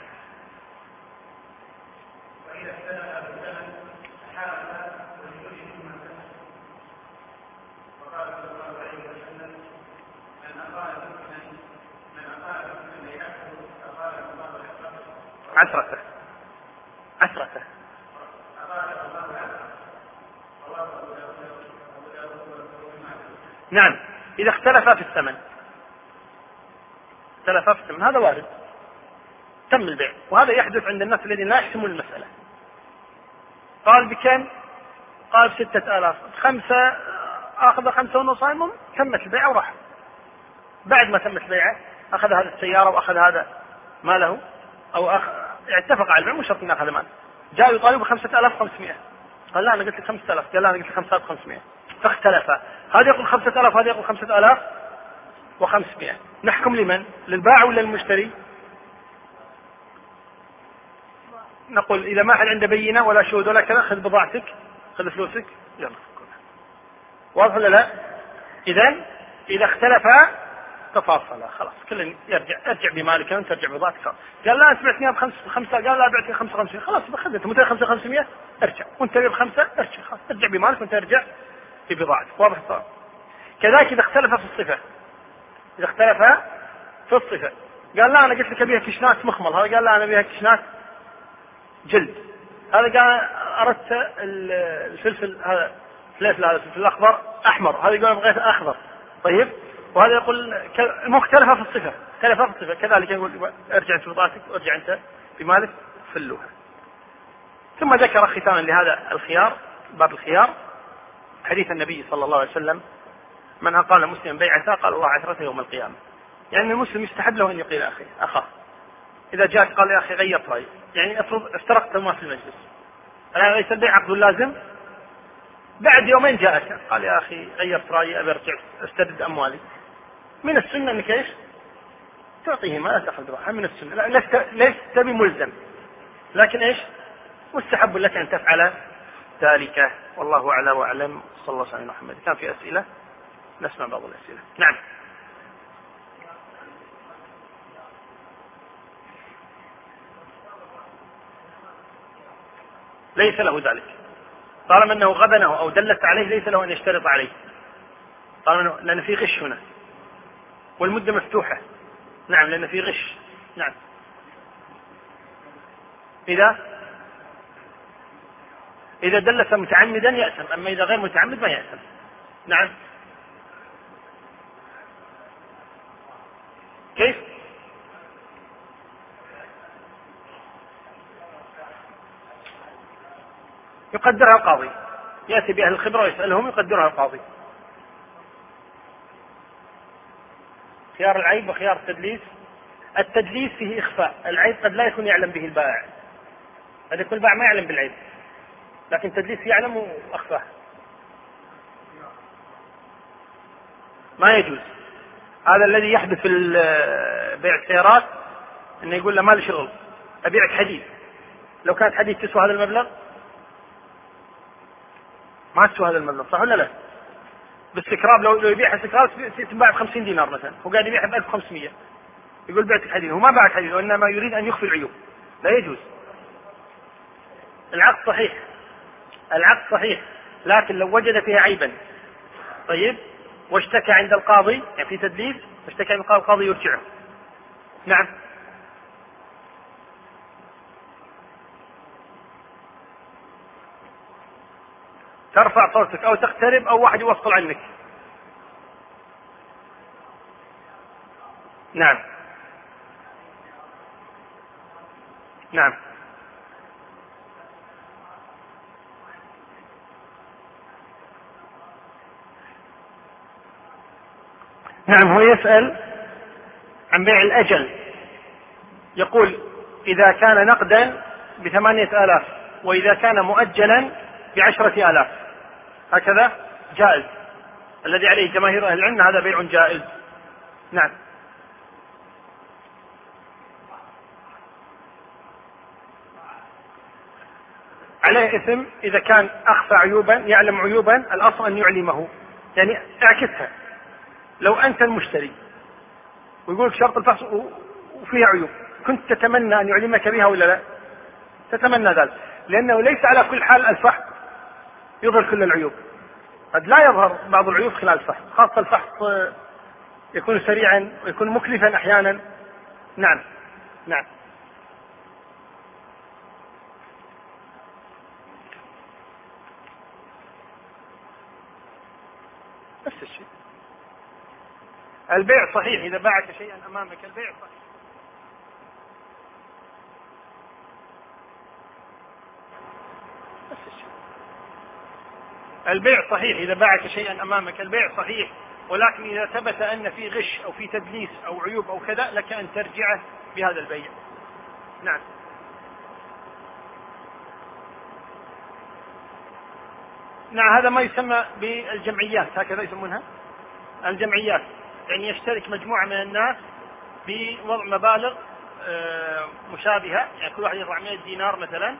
عشرة عشرة نعم. إذا اختلفا في الثمن. اختلفا في الثمن. هذا وارد. تم البيع. وهذا يحدث عند الناس الذين لا يحسمون المسألة. قال بكم؟ قال ستة آلاف. خمسة أخذ خمسة ونص تمت البيعة وراح. بعد ما تمت البيعة أخذ هذا السيارة وأخذ هذا ماله أو أخ... اتفق على البيع مو شرط أخذ مال جاء يطالب ب 5500 قال لا أنا قلت لك 5000 قال لا أنا قلت لك 5500 فاختلفا. هذا يقول 5000 هذا يقول 5500 نحكم لمن؟ للبائع ولا للمشتري؟ نقول إذا ما حد عنده بينة ولا شهود ولا كذا خذ بضاعتك خذ فلوسك يلا. واضح ولا لا؟ إذا إذا اختلفا تفاصلا خلاص. كل يرجع ارجع بمالك أنت ارجع بضاعتك قال لا انت بخمس خمسة. قال لا بعتني 55 خلاص بخذ انت متى 5500 ارجع. وأنت بخمسه ارجع. خلاص ارجع بمالك وأنت ارجع ببضاعتك. واضح الصواب؟ كذلك إذا اختلف في الصفة. إذا اختلف في الصفة. قال لا أنا قلت لك أبيها كشنات مخمل. هذا قال لا أنا أبيها كشنات جلد. هذا قال أردت الفلفل هذا الفلفل هذا الفلفل الأخضر أحمر. هذا يقول بغيت أخضر. طيب؟ وهذا يقول مختلفة في الصفة. مختلفة في الصفة. كذلك يقول ارجع انت بطاقتك وارجع انت بمالك فلوها ثم ذكر ختاما لهذا الخيار باب الخيار. حديث النبي صلى الله عليه وسلم من أقال مسلم بيعته قال الله عشرة يوم القيامة. يعني المسلم يستحب له أن يقيل أخي أخاه. إذا جاءك قال يا أخي غيرت رأيي يعني افرض افترقت ما في المجلس. الآن ليس البيع عقد لازم؟ بعد يومين جاءك قال يا أخي غيرت رأيي أبي أرجع أسترد أموالي. من السنة أنك إيش؟ تعطيه ما لا تأخذ راحة من السنة. لست لست بملزم. لكن إيش؟ مستحب لك أن تفعل ذلك. والله أعلى وأعلم. صلى الله عليه وسلم كان في أسئلة؟ نسمع بعض الأسئلة. نعم. ليس له ذلك. طالما أنه غبنه أو دلت عليه ليس له أن يشترط عليه. طالما لأن في غش هنا. والمدة مفتوحة. نعم لأن في غش. نعم. إذا؟ إذا دلس متعمدا يأثم أما إذا غير متعمد ما يأثم. نعم. كيف؟ يقدرها القاضي. يأتي بأهل الخبرة ويسألهم يقدرها القاضي. خيار العيب وخيار التدليس. التدليس فيه إخفاء. العيب قد لا يكون يعلم به البائع. قد يكون البائع ما يعلم بالعيب لكن التدليس يعلم وأخفاه ما يجوز. هذا الذي يحدث في بيع السيارات إنه يقول له ما لي شغل. أبيعك حديد. لو كانت حديد تسوى هذا المبلغ؟ ما تسوى هذا المبلغ صح ولا لا؟ بالسكراب لو لو يبيعها سكراب تنباع ب 50 دينار مثلا هو قاعد يبيعها ب 1500 يقول بعتك حديد هو ما باعك حديد وإنما يريد أن يخفي العيوب. لا يجوز. العقد صحيح. العقد صحيح لكن لو وجد فيها عيبا. طيب واشتكى عند القاضي يعني في تدليس واشتكى عند القاضي القاضي يرجعه نعم. ترفع صوتك أو تقترب أو واحد يوصل عنك. نعم. نعم. نعم هو يسأل عن بيع الأجل. يقول إذا كان نقدا بثمانية آلاف وإذا كان مؤجلا بعشرة آلاف. هكذا؟ جائز. الذي عليه جماهير أهل العلم هذا بيع جائز. نعم. عليه إثم إذا كان أخفى عيوبا يعلم عيوبا الأصل أن يعلمه. يعني اعكسها. لو أنت المشتري ويقول شرط الفحص وفيها عيوب. كنت تتمنى أن يعلمك بها ولا لا؟ تتمنى ذلك. لأنه ليس على كل حال الفحص يظهر كل العيوب. قد لا يظهر بعض العيوب خلال الفحص خاصة الفحص يكون سريعا ويكون مكلفا أحيانا. نعم. نعم. نفس الشيء. البيع صحيح إذا باعك شيئا أمامك البيع صحيح. البيع صحيح إذا باعك شيئا أمامك البيع صحيح ولكن إذا ثبت أن في غش أو في تدليس أو عيوب أو كذا لك أن ترجعه بهذا البيع. نعم. نعم هذا ما يسمى بالجمعيات هكذا يسمونها؟ الجمعيات. يعني يشترك مجموعة من الناس بوضع مبالغ آه، مشابهة. يعني كل واحد يضع 100 دينار مثلا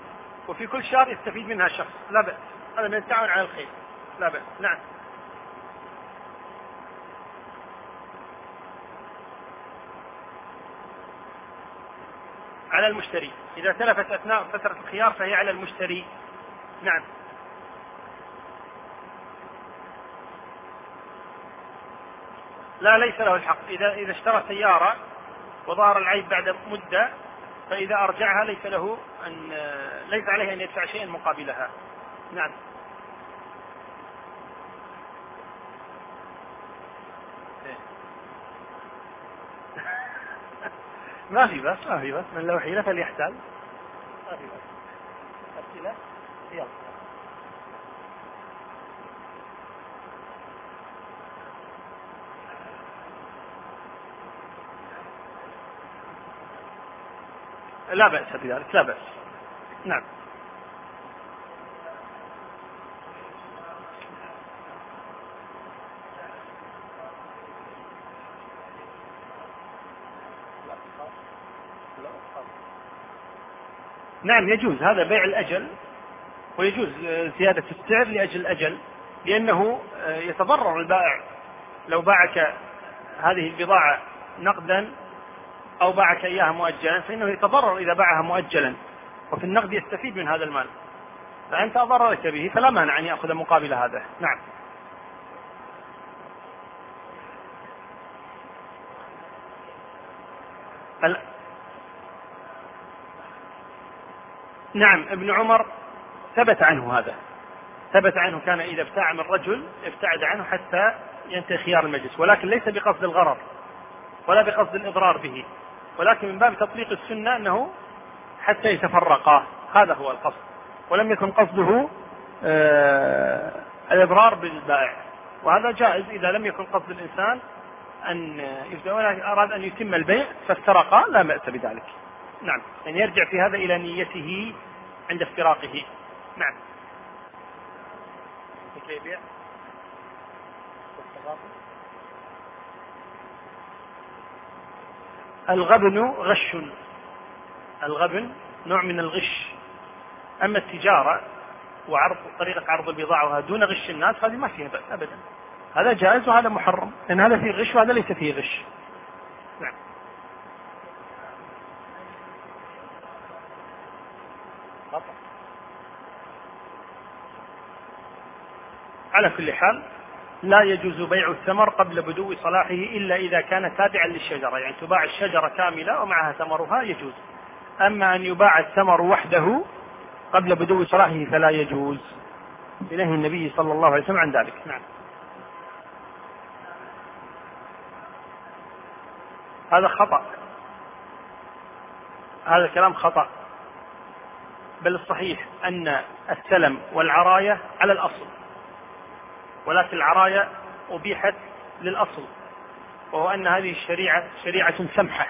وفي كل شهر يستفيد منها شخص لا بأس. هذا من التعاون على الخير. لا بأس. نعم. على المشتري. إذا تلفت أثناء فترة الخيار فهي على المشتري. نعم. لا ليس له الحق. إذا إذا اشترى سيارة وظهر العيب بعد مدة فإذا أرجعها ليس له أن ليس عليه أن يدفع شيئا مقابلها. نعم. ما في بس ما في بس. من له حيلة فليحتال. ما في بس. أسئلة يلا. لا بأس بذلك لا بأس. نعم. نعم يجوز. هذا بيع الأجل ويجوز زيادة السعر لأجل الأجل لأنه يتضرر البائع. لو باعك هذه البضاعة نقدا أو باعك إياها مؤجلا فإنه يتضرر إذا باعها مؤجلا وفي النقد يستفيد من هذا المال. فأنت أضررت به فلا مانع أن يأخذ مقابل هذا. نعم. نعم ابن عمر ثبت عنه هذا. ثبت عنه كان إذا ابتاع من رجل ابتعد عنه حتى ينتهي خيار المجلس ولكن ليس بقصد الغرر ولا بقصد الإضرار به ولكن من باب تطبيق السنة أنه حتى يتفرقا. هذا هو القصد. ولم يكن قصده آه الإضرار بالبائع. وهذا جائز إذا لم يكن قصد الإنسان أن أراد أن يتم البيع فافترقا لا بأس بذلك. نعم. يعني يرجع في هذا إلى نيته عند افتراقه. نعم. لكي يبيع؟ الغبن غش. الغبن نوع من الغش. أما التجارة وعرض طريقة عرض البضاعة دون غش الناس هذه ما فيها بأس أبدا. هذا جائز وهذا محرم. لأن هذا فيه غش وهذا ليس فيه غش. على كل حال لا يجوز بيع الثمر قبل بدو صلاحه إلا إذا كان تابعا للشجرة. يعني تباع الشجرة كاملة ومعها ثمرها يجوز. أما أن يباع الثمر وحده قبل بدو صلاحه فلا يجوز. بنهي النبي صلى الله عليه وسلم عن ذلك. نعم. هذا خطأ. هذا كلام خطأ. بل الصحيح أن السلم والعراية على الأصل. ولكن العراية أبيحت للأصل وهو أن هذه الشريعة شريعة سمحة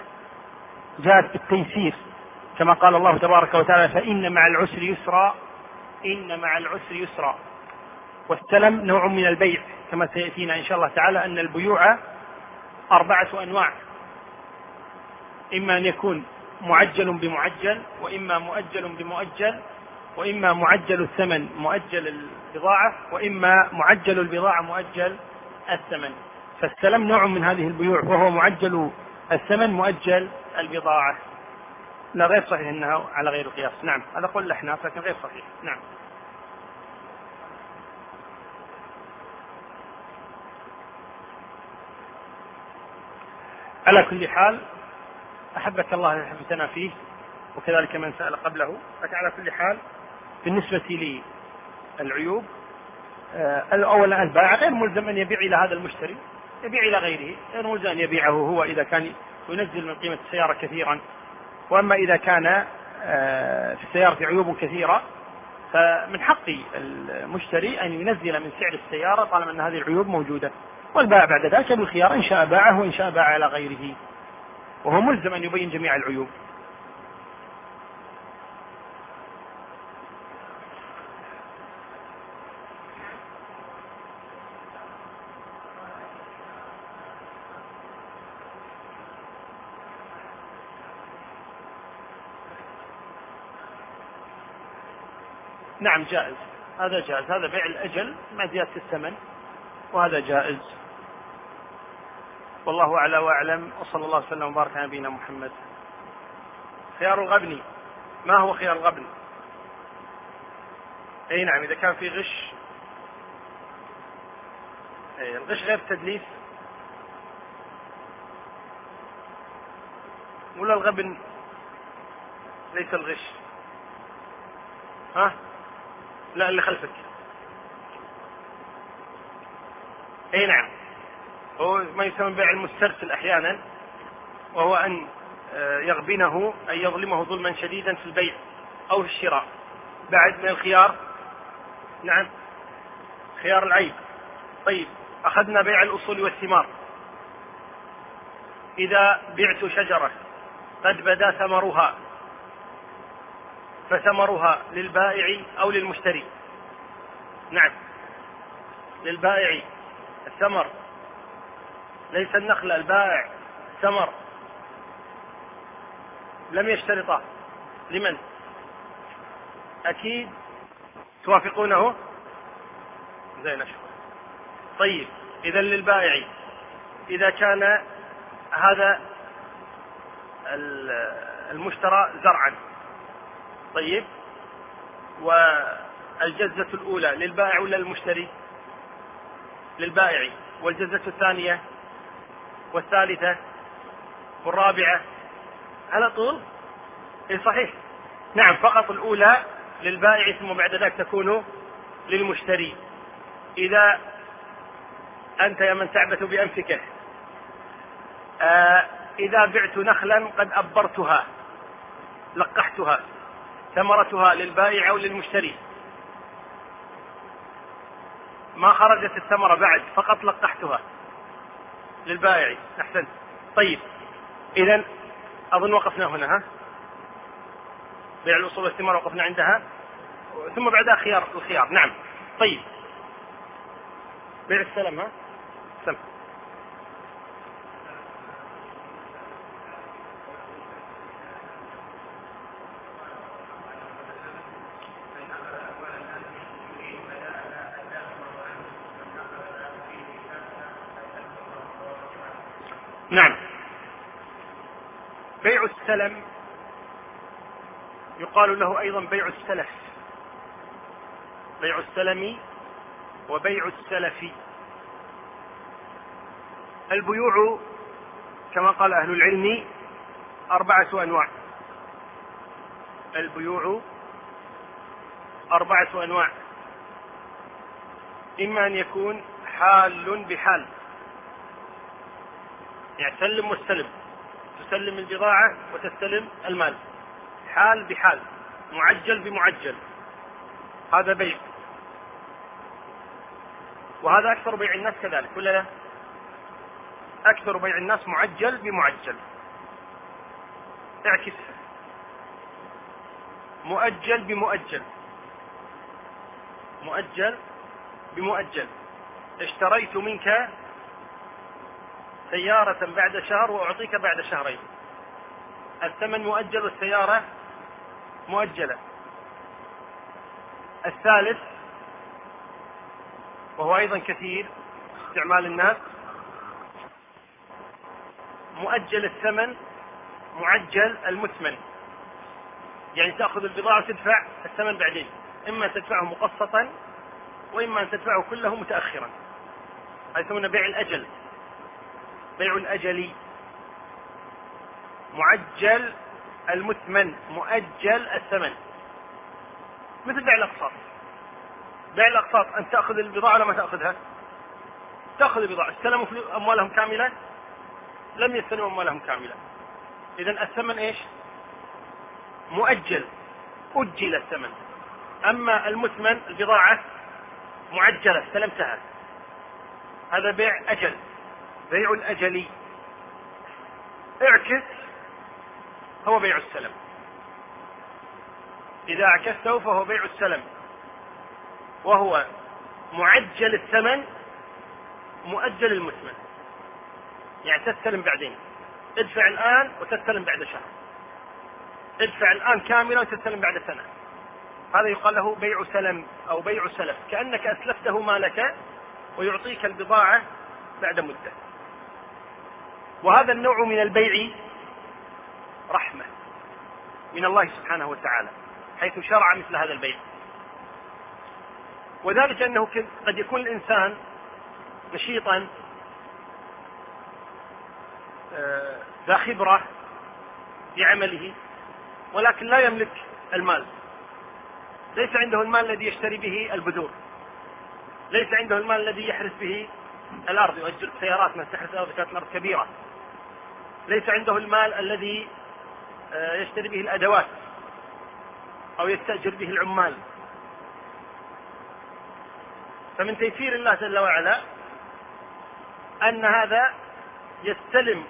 جاءت بالتيسير كما قال الله تبارك وتعالى فإن مع العسر يسرا إن مع العسر يسرا. والسلم نوع من البيع كما سيأتينا إن شاء الله تعالى أن البيوع أربعة أنواع إما أن يكون معجل بمعجل وإما مؤجل بمؤجل وإما معجل الثمن مؤجل البضاعة وإما معجل البضاعة مؤجل الثمن. فالسلم نوع من هذه البيوع وهو معجل الثمن مؤجل البضاعة. لا غير صحيح إنها على غير القياس نعم هذا قول الأحناف لكن غير صحيح. نعم. على كل حال أحبك الله حبتنا فيه وكذلك من سأل قبله لكن على كل حال بالنسبة للعيوب آه، اولا البائع غير ملزم أن يبيع إلى هذا المشتري يبيع إلى غيره غير ملزم أن يبيعه هو إذا كان ينزل من قيمة السيارة كثيرا. وأما إذا كان آه، في السيارة عيوب كثيرة فمن حق المشتري أن ينزل من سعر السيارة طالما أن هذه العيوب موجودة. والبائع بعد ذلك بالخيار إن شاء باعه وإن شاء باع على غيره. وهو ملزم أن يبين جميع العيوب. نعم جائز. هذا جائز. هذا بيع الأجل مع زيادة الثمن وهذا جائز. والله أعلى وأعلم. وصلى الله وسلم وبارك على نبينا محمد. خيار الغبن. ما هو خيار الغبن؟ أي نعم إذا كان في غش. أي الغش غير التدليس. ولا الغبن؟ ليس الغش. ها؟ لا اللي خلفك. اي نعم. هو ما يسمى بيع المسترسل أحيانا وهو أن آه، يغبنه أي يظلمه ظلما شديدا في البيع أو في الشراء. بعد من الخيار؟ نعم. خيار العيب. طيب أخذنا بيع الأصول والثمار. إذا بعت شجرة قد بدا ثمرها فثمرها للبائع أو للمشتري. نعم. للبائع. الثمر. ليس النخل البائع. ثمر. لم يشترطا لمن؟ أكيد توافقونه؟ زين طيب إذا للبائع. إذا كان هذا المشترى زرعا. طيب؟ والجزة الأولى للبائع ولا للمشتري؟ للبائع. والجزة الثانية والثالثة والرابعة؟ على طول؟ إي صحيح. نعم فقط الأولى للبائع ثم بعد ذلك تكون للمشتري. إذا أنت يا من تعبث بأنفك. آه إذا بعت نخلا قد أبرتها لقحتها. ثمرتها للبائع أو للمشتري. ما خرجت الثمرة بعد فقط لقحتها للبائع. أحسنت. طيب. اذا أظن وقفنا هنا ها؟ بيع الأصول والثمار وقفنا عندها. ثم بعدها خيار الخيار. نعم. طيب. بيع السلم ها سلم نعم بيع السلم يقال له أيضا بيع السلف. بيع السلم وبيع السلف. البيوع كما قال أهل العلم أربعة أنواع. البيوع أربعة أنواع. إما أن يكون حال بحال. سلم واستلم تسلم البضاعة وتستلم المال. حال بحال. معجل بمعجل. هذا بيع. وهذا أكثر بيع الناس كذلك ولا لا؟ أكثر بيع الناس معجل بمعجل. اعكسها مؤجل بمؤجل. مؤجل بمؤجل. اشتريت منك سيارة بعد شهر وأعطيك بعد شهرين. الثمن مؤجل والسيارة مؤجلة. الثالث وهو أيضا كثير استعمال الناس مؤجل الثمن معجل المثمن. يعني تأخذ البضاعة وتدفع الثمن بعدين. إما تدفعه مقسطا وإما أن تدفعه كله متأخرا. هذا يسمونه بيع الأجل. بيع الأجلي معجل المثمن مؤجل الثمن. مثل بيع الأقساط. بيع الأقساط أن تأخذ البضاعة ولا ما تأخذها؟ تأخذ البضاعة. استلموا أموالهم كاملة؟ لم يستلموا أموالهم كاملة. إذا الثمن إيش؟ مؤجل. أجل الثمن. أما المثمن البضاعة معجلة. استلمتها. هذا بيع أجل. بيع الأجلي اعكس هو بيع السلم. إذا عكسته فهو بيع السلم. وهو معجل الثمن مؤجل المثمن. يعني تستلم بعدين. ادفع الآن وتستلم بعد شهر. ادفع الآن كاملة وتستلم بعد سنة. هذا يقال له بيع سلم أو بيع سلف. كأنك أسلفته مالك ويعطيك البضاعة بعد مدة. وهذا النوع من البيع رحمة من الله سبحانه وتعالى حيث شرع مثل هذا البيع. وذلك أنه قد يكون الإنسان نشيطا آه، ذا خبرة في عمله ولكن لا يملك المال. ليس عنده المال الذي يشتري به البذور. ليس عنده المال الذي يحرث به الأرض يؤجر سيارات من تحرث الأرض كانت الأرض كبيرة. ليس عنده المال الذي آه، يشتري به الأدوات أو يستأجر به العمال. فمن تيسير الله جل وعلا أن هذا يستلم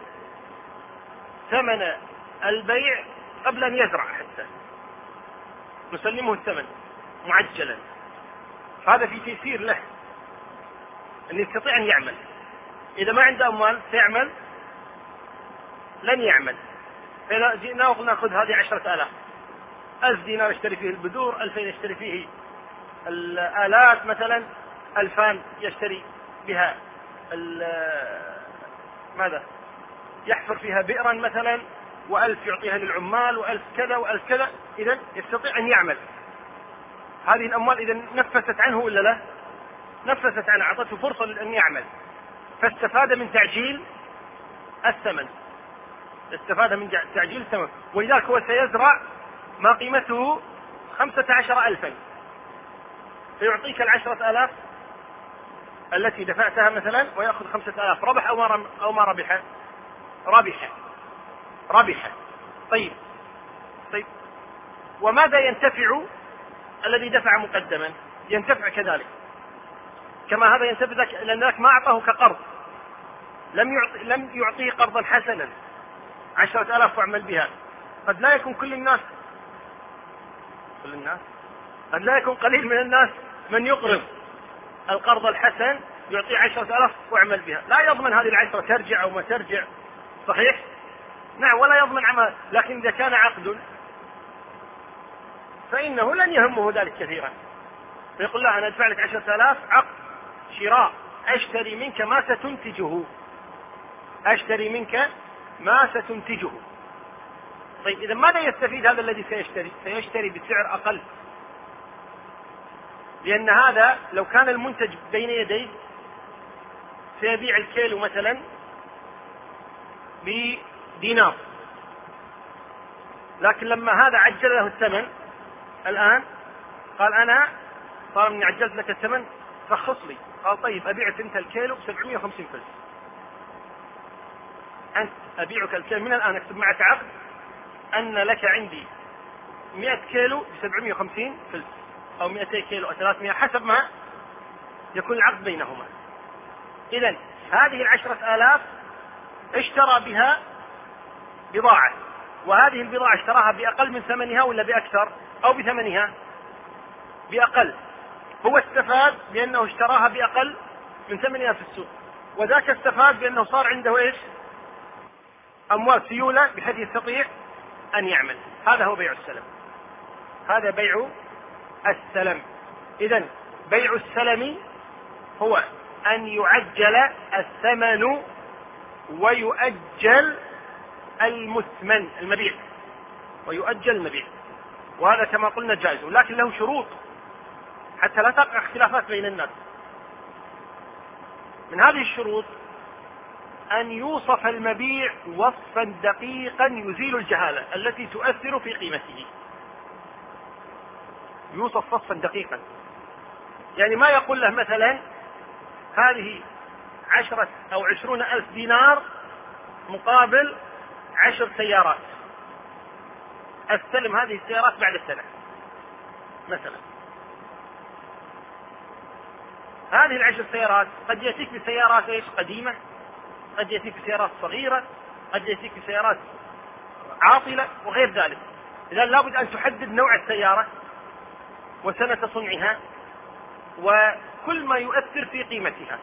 ثمن البيع قبل أن يزرع حتى. نسلمه الثمن معجلا. هذا في تيسير له أن يستطيع أن يعمل. إذا ما عنده أموال سيعمل لن يعمل. فإذا جئنا ونأخذ هذه عشرة آلاف. ألف دينار يشتري فيه البذور ألفين يشتري فيه الآلات مثلا ألفان يشتري بها ماذا؟ يحفر فيها بئرا مثلا وألف يعطيها للعمال وألف كذا وألف كذا. إذا يستطيع أن يعمل. هذه الأموال إذا نفست عنه ولا لا؟ نفست عنه أعطته فرصة لأن يعمل. فاستفاد من تعجيل الثمن. استفاد من تعجيل الثمن. ولذلك هو سيزرع ما قيمته خمسة عشر ألفا. فيعطيك العشرة آلاف التي دفعتها مثلا ويأخذ خمسة آلاف. ربح أو ما أو ما ربح؟ ربح. ربح. طيب. طيب. وماذا ينتفع الذي دفع مقدما؟ ينتفع كذلك. كما هذا ينتفع لأن ذاك ما أعطاه كقرض. لم يعطي لم يعطيه قرضا حسنا. عشرة آلاف واعمل بها. قد لا يكون كل الناس كل الناس؟ قد لا يكون قليل من الناس من يقرض. القرض الحسن يعطيه عشرة آلاف واعمل بها. لا يضمن هذه العشرة ترجع أو ما ترجع. صحيح؟ نعم ولا يضمن عمل. لكن إذا كان عقد فإنه لن يهمه ذلك كثيرا. فيقول لا أنا أدفع لك عشرة آلاف عقد شراء. أشتري منك ما ستنتجه. أشتري منك ما ستنتجه. طيب إذا ماذا يستفيد هذا الذي سيشتري؟ سيشتري بسعر أقل. لأن هذا لو كان المنتج بين يديه سيبيع الكيلو مثلا بدينار. لكن لما هذا عجل له الثمن الآن قال أنا طالما إني عجلت لك الثمن رخص لي. قال طيب أبيعك أنت الكيلو ب 750 فلس. أنت أبيعك الكيلو من الآن أكتب معك عقد أن لك عندي 100 كيلو ب 750 فلس أو 200 كيلو أو 300 حسب ما يكون العقد بينهما. إذا هذه العشرة آلاف اشترى بها بضاعة وهذه البضاعة اشتراها بأقل من ثمنها ولا بأكثر؟ أو بثمنها؟ بأقل. هو استفاد بأنه اشتراها بأقل من ثمنها في السوق وذاك استفاد بأنه صار عنده إيش؟ أموال سيولة بحيث يستطيع أن يعمل. هذا هو بيع السلم. هذا بيع السلم. إذا بيع السلم هو أن يعجل الثمن ويؤجل المثمن المبيع. ويؤجل المبيع. وهذا كما قلنا جائز ولكن له شروط. حتى لا تقع اختلافات بين الناس. من هذه الشروط أن يوصف المبيع وصفا دقيقا يزيل الجهالة التي تؤثر في قيمته. يوصف وصفا دقيقا. يعني ما يقول له مثلا هذه عشرة أو عشرون ألف دينار مقابل عشر سيارات. أستلم هذه السيارات بعد السنة. مثلا. هذه العشر سيارات قد يأتيك بسيارات إيش؟ قديمة. قد يأتيك بسيارات صغيرة قد يأتيك بسيارات عاطلة وغير ذلك. إذا لابد أن تحدد نوع السيارة وسنة صنعها وكل ما يؤثر في قيمتها.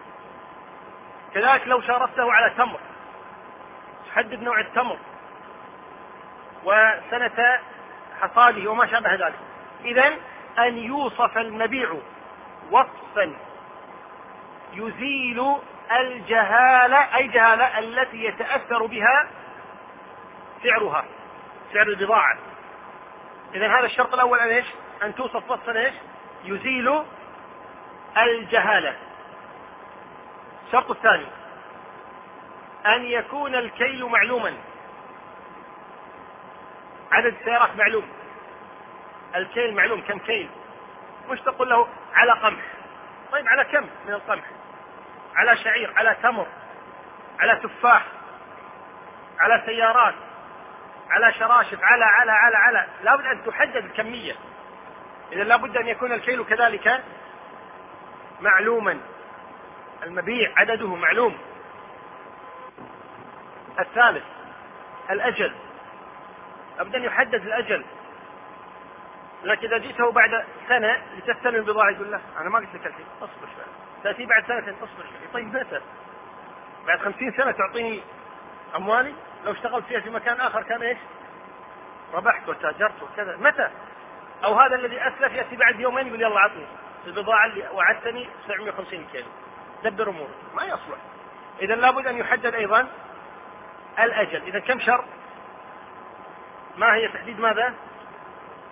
كذلك لو شاركته على تمر تحدد نوع التمر وسنة حصاده وما شابه ذلك. إذا أن يوصف المبيع وصفا يزيل الجهالة أي جهالة التي يتأثر بها سعرها سعر البضاعة. إذا هذا الشرط الأول أن إيش؟ أن توصف وصفا إيش؟ يزيل الجهالة. الشرط الثاني أن يكون الكيل معلوما. عدد السيارات معلوم. الكيل معلوم كم كيل؟ مش تقول له على قمح. طيب على كم من القمح؟ على شعير على تمر على تفاح على سيارات على شراشف على على على على. لابد أن تحدد الكمية. إذا لابد أن يكون الكيل كذلك معلوما. المبيع عدده معلوم. الثالث الأجل. لابد أن يحدد الأجل. لكن إذا جئته بعد سنة لتستلم البضاعة يقول له أنا ما قلت لك الحين. أصبر شوي. تأتي بعد أصبر شوي. طيب متى؟ بعد خمسين سنة تعطيني أموالي؟ لو اشتغلت فيها في مكان آخر كان إيش؟ ربحت وتاجرت وكذا. متى؟ أو هذا الذي أسلف يأتي بعد يومين يقول يلا عطني. البضاعة اللي وعدتني 750 كيلو. دبر أمورك. ما يصلح. إذا لابد أن يحدد أيضا الأجل. إذا كم شرط ما هي تحديد ماذا؟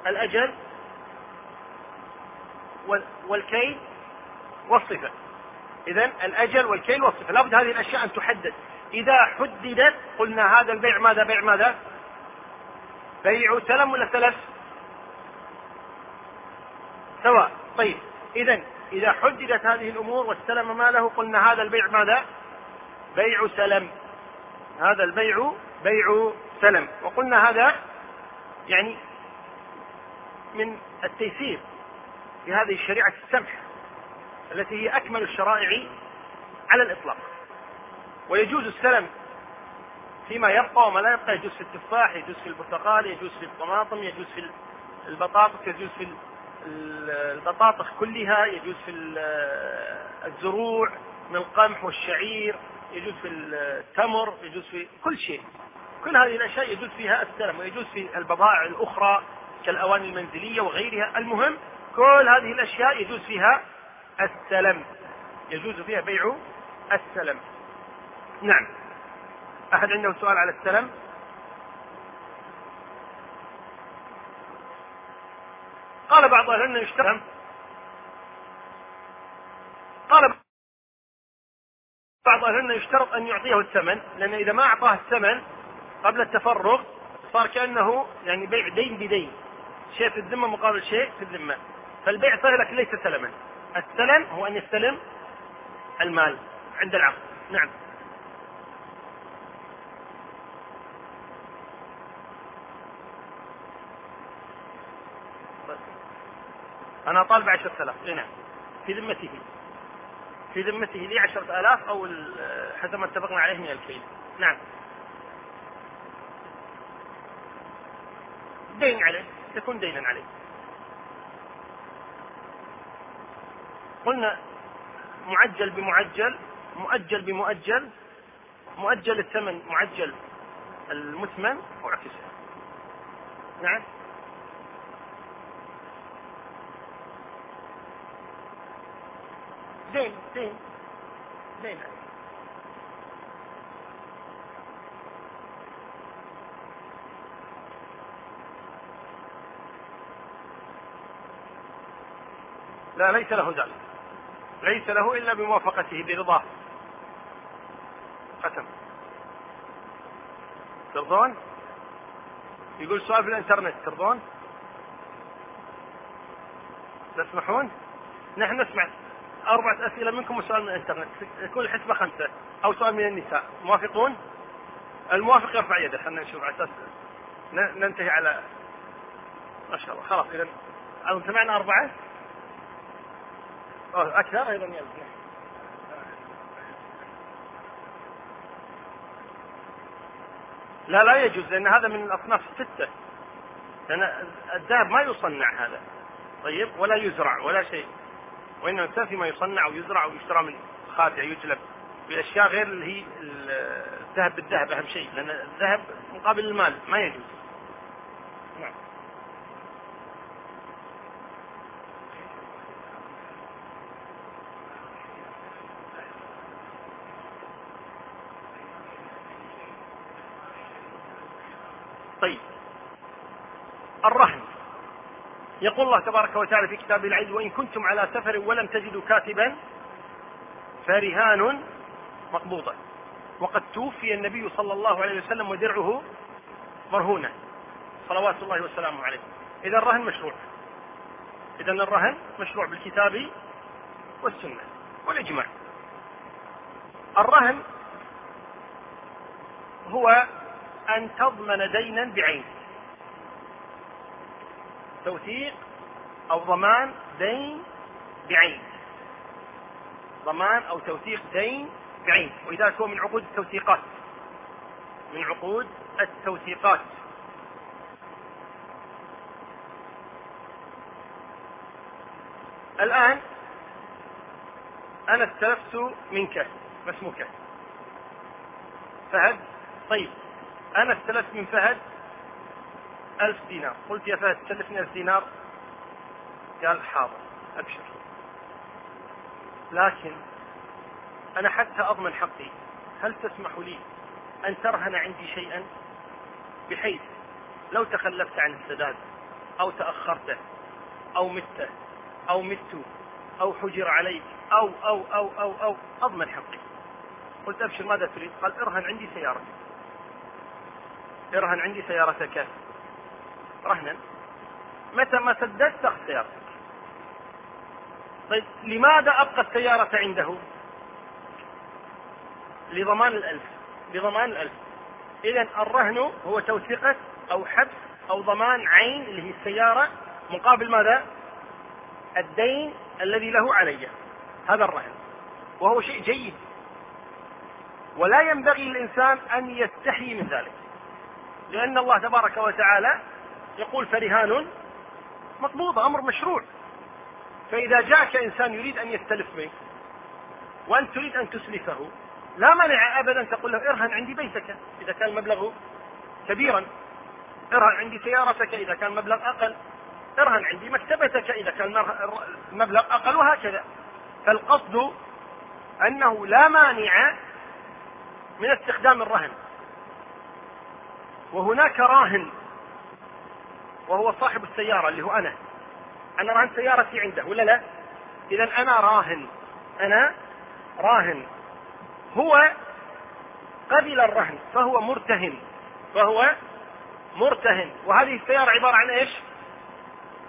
الأجل والكيل والصفة. إذا الأجل والكيل والصفة. لابد هذه الأشياء أن تحدد. إذا حددت قلنا هذا البيع ماذا بيع ماذا؟ بيع سلم ولا سلف سواء. طيب. إذا إذا حددت هذه الأمور واستلم ماله قلنا هذا البيع ماذا؟ بيع سلم. هذا البيع بيع سلم. وقلنا هذا يعني من التيسير في هذه الشريعة السمح. التي هي أكمل الشرائع على الإطلاق. ويجوز السلم فيما يبقى وما لا يبقى يجوز في التفاح يجوز في البرتقال يجوز في الطماطم يجوز في البطاطس يجوز في البطاطس كلها يجوز في الزروع من القمح والشعير يجوز في التمر يجوز في كل شيء. كل هذه الأشياء يجوز فيها السلم ويجوز في البضائع الأخرى كالأواني المنزلية وغيرها. المهم كل هذه الأشياء يجوز فيها السلم. يجوز فيها بيع السلم. نعم. أحد عنده سؤال على السلم؟ قال بعض أهل العلم قال بعض العلم يشترط أن يعطيه الثمن لأن إذا ما أعطاه الثمن قبل التفرغ صار كأنه يعني بيع دين بدين. شيء في الذمة مقابل شيء في الذمة. فالبيع صار لك ليس سلما. السلم هو أن يستلم المال عند العقد. نعم. أنا طالب عشرة آلاف. إيه نعم. في ذمته. في ذمته لي عشرة آلاف أو حسب ما اتفقنا عليه من الكيل. نعم. دين عليه. يكون دينا عليه. قلنا معجل بمعجل مؤجل بمؤجل مؤجل الثمن معجل المثمن وعكسه نعم؟ دين دين دين لا ليس له ذلك. ليس له إلا بموافقته برضاه. ختم. ترضون؟ يقول سؤال في الإنترنت ترضون؟ تسمحون؟ نحن نسمع أربعة أسئلة منكم وسؤال من الإنترنت. يكون الحسبة خمسة أو سؤال من النساء. موافقون؟ الموافق يرفع يده خلينا نشوف على أساس ننتهي على ما شاء الله. خلاص إذا سمعنا أربعة؟ أكثر أيضا لا لا يجوز لأن هذا من الأصناف الستة. لأن الذهب ما يصنع هذا طيب ولا يزرع ولا شيء. وإنما الإنسان فيما يصنع أو يزرع أو يشترى من خادع يجلب. بأشياء غير اللي هي الذهب بالذهب أهم شيء لأن الذهب مقابل المال ما يجوز نعم طيب الرهن. يقول الله تبارك وتعالى في كتاب العيد وإن كنتم على سفر ولم تجدوا كاتبا فرهان مقبوضة وقد توفي النبي صلى الله عليه وسلم ودرعه مرهونة. صلوات الله وسلامه عليه. إذا الرهن مشروع. إذا الرهن مشروع بالكتاب والسنة والإجماع. الرهن هو أن تضمن دينا بعين. توثيق أو ضمان دين بعين. ضمان أو توثيق دين بعين. ولذلك هو من عقود التوثيقات. من عقود التوثيقات. الآن أنا استلفت منك ما اسمك؟ فهد طيب. أنا استلفت من فهد ألف دينار. قلت يا فهد سلفني ألف دينار. قال حاضر أبشر. لكن أنا حتى أضمن حقي. هل تسمح لي أن ترهن عندي شيئا؟ بحيث لو تخلفت عن السداد أو تأخرت أو مت أو مت أو حجر عليك أو أو أو أو أو أضمن حقي. قلت أبشر ماذا تريد؟ قال ارهن عندي سيارتك. إرهن عندي سيارتك. رهنا. متى ما سددت تاخذ سيارتك طيب لماذا أبقى السيارة عنده؟ لضمان الألف. لضمان الألف. إذا الرهن هو توثيقة أو حبس أو ضمان عين اللي هي السيارة مقابل ماذا؟ الدين الذي له علي. هذا الرهن. وهو شيء جيد. ولا ينبغي للإنسان أن يستحي من ذلك. لأن الله تبارك وتعالى يقول فرهان مقبوضة أمر مشروع. فإذا جاءك إنسان يريد أن يستلف منك وأنت تريد أن تسلفه لا مانع أبدا تقول له ارهن عندي بيتك إذا كان المبلغ كبيرا. ارهن عندي سيارتك إذا كان المبلغ أقل. ارهن عندي مكتبتك إذا كان المبلغ أقل وهكذا. فالقصد أنه لا مانع من استخدام الرهن. وهناك راهن وهو صاحب السيارة اللي هو أنا. أنا رهن سيارتي عنده ولا لا؟ إذا أنا راهن. أنا راهن. هو قبل الرهن فهو مرتهن. فهو مرتهن. وهذه السيارة عبارة عن إيش؟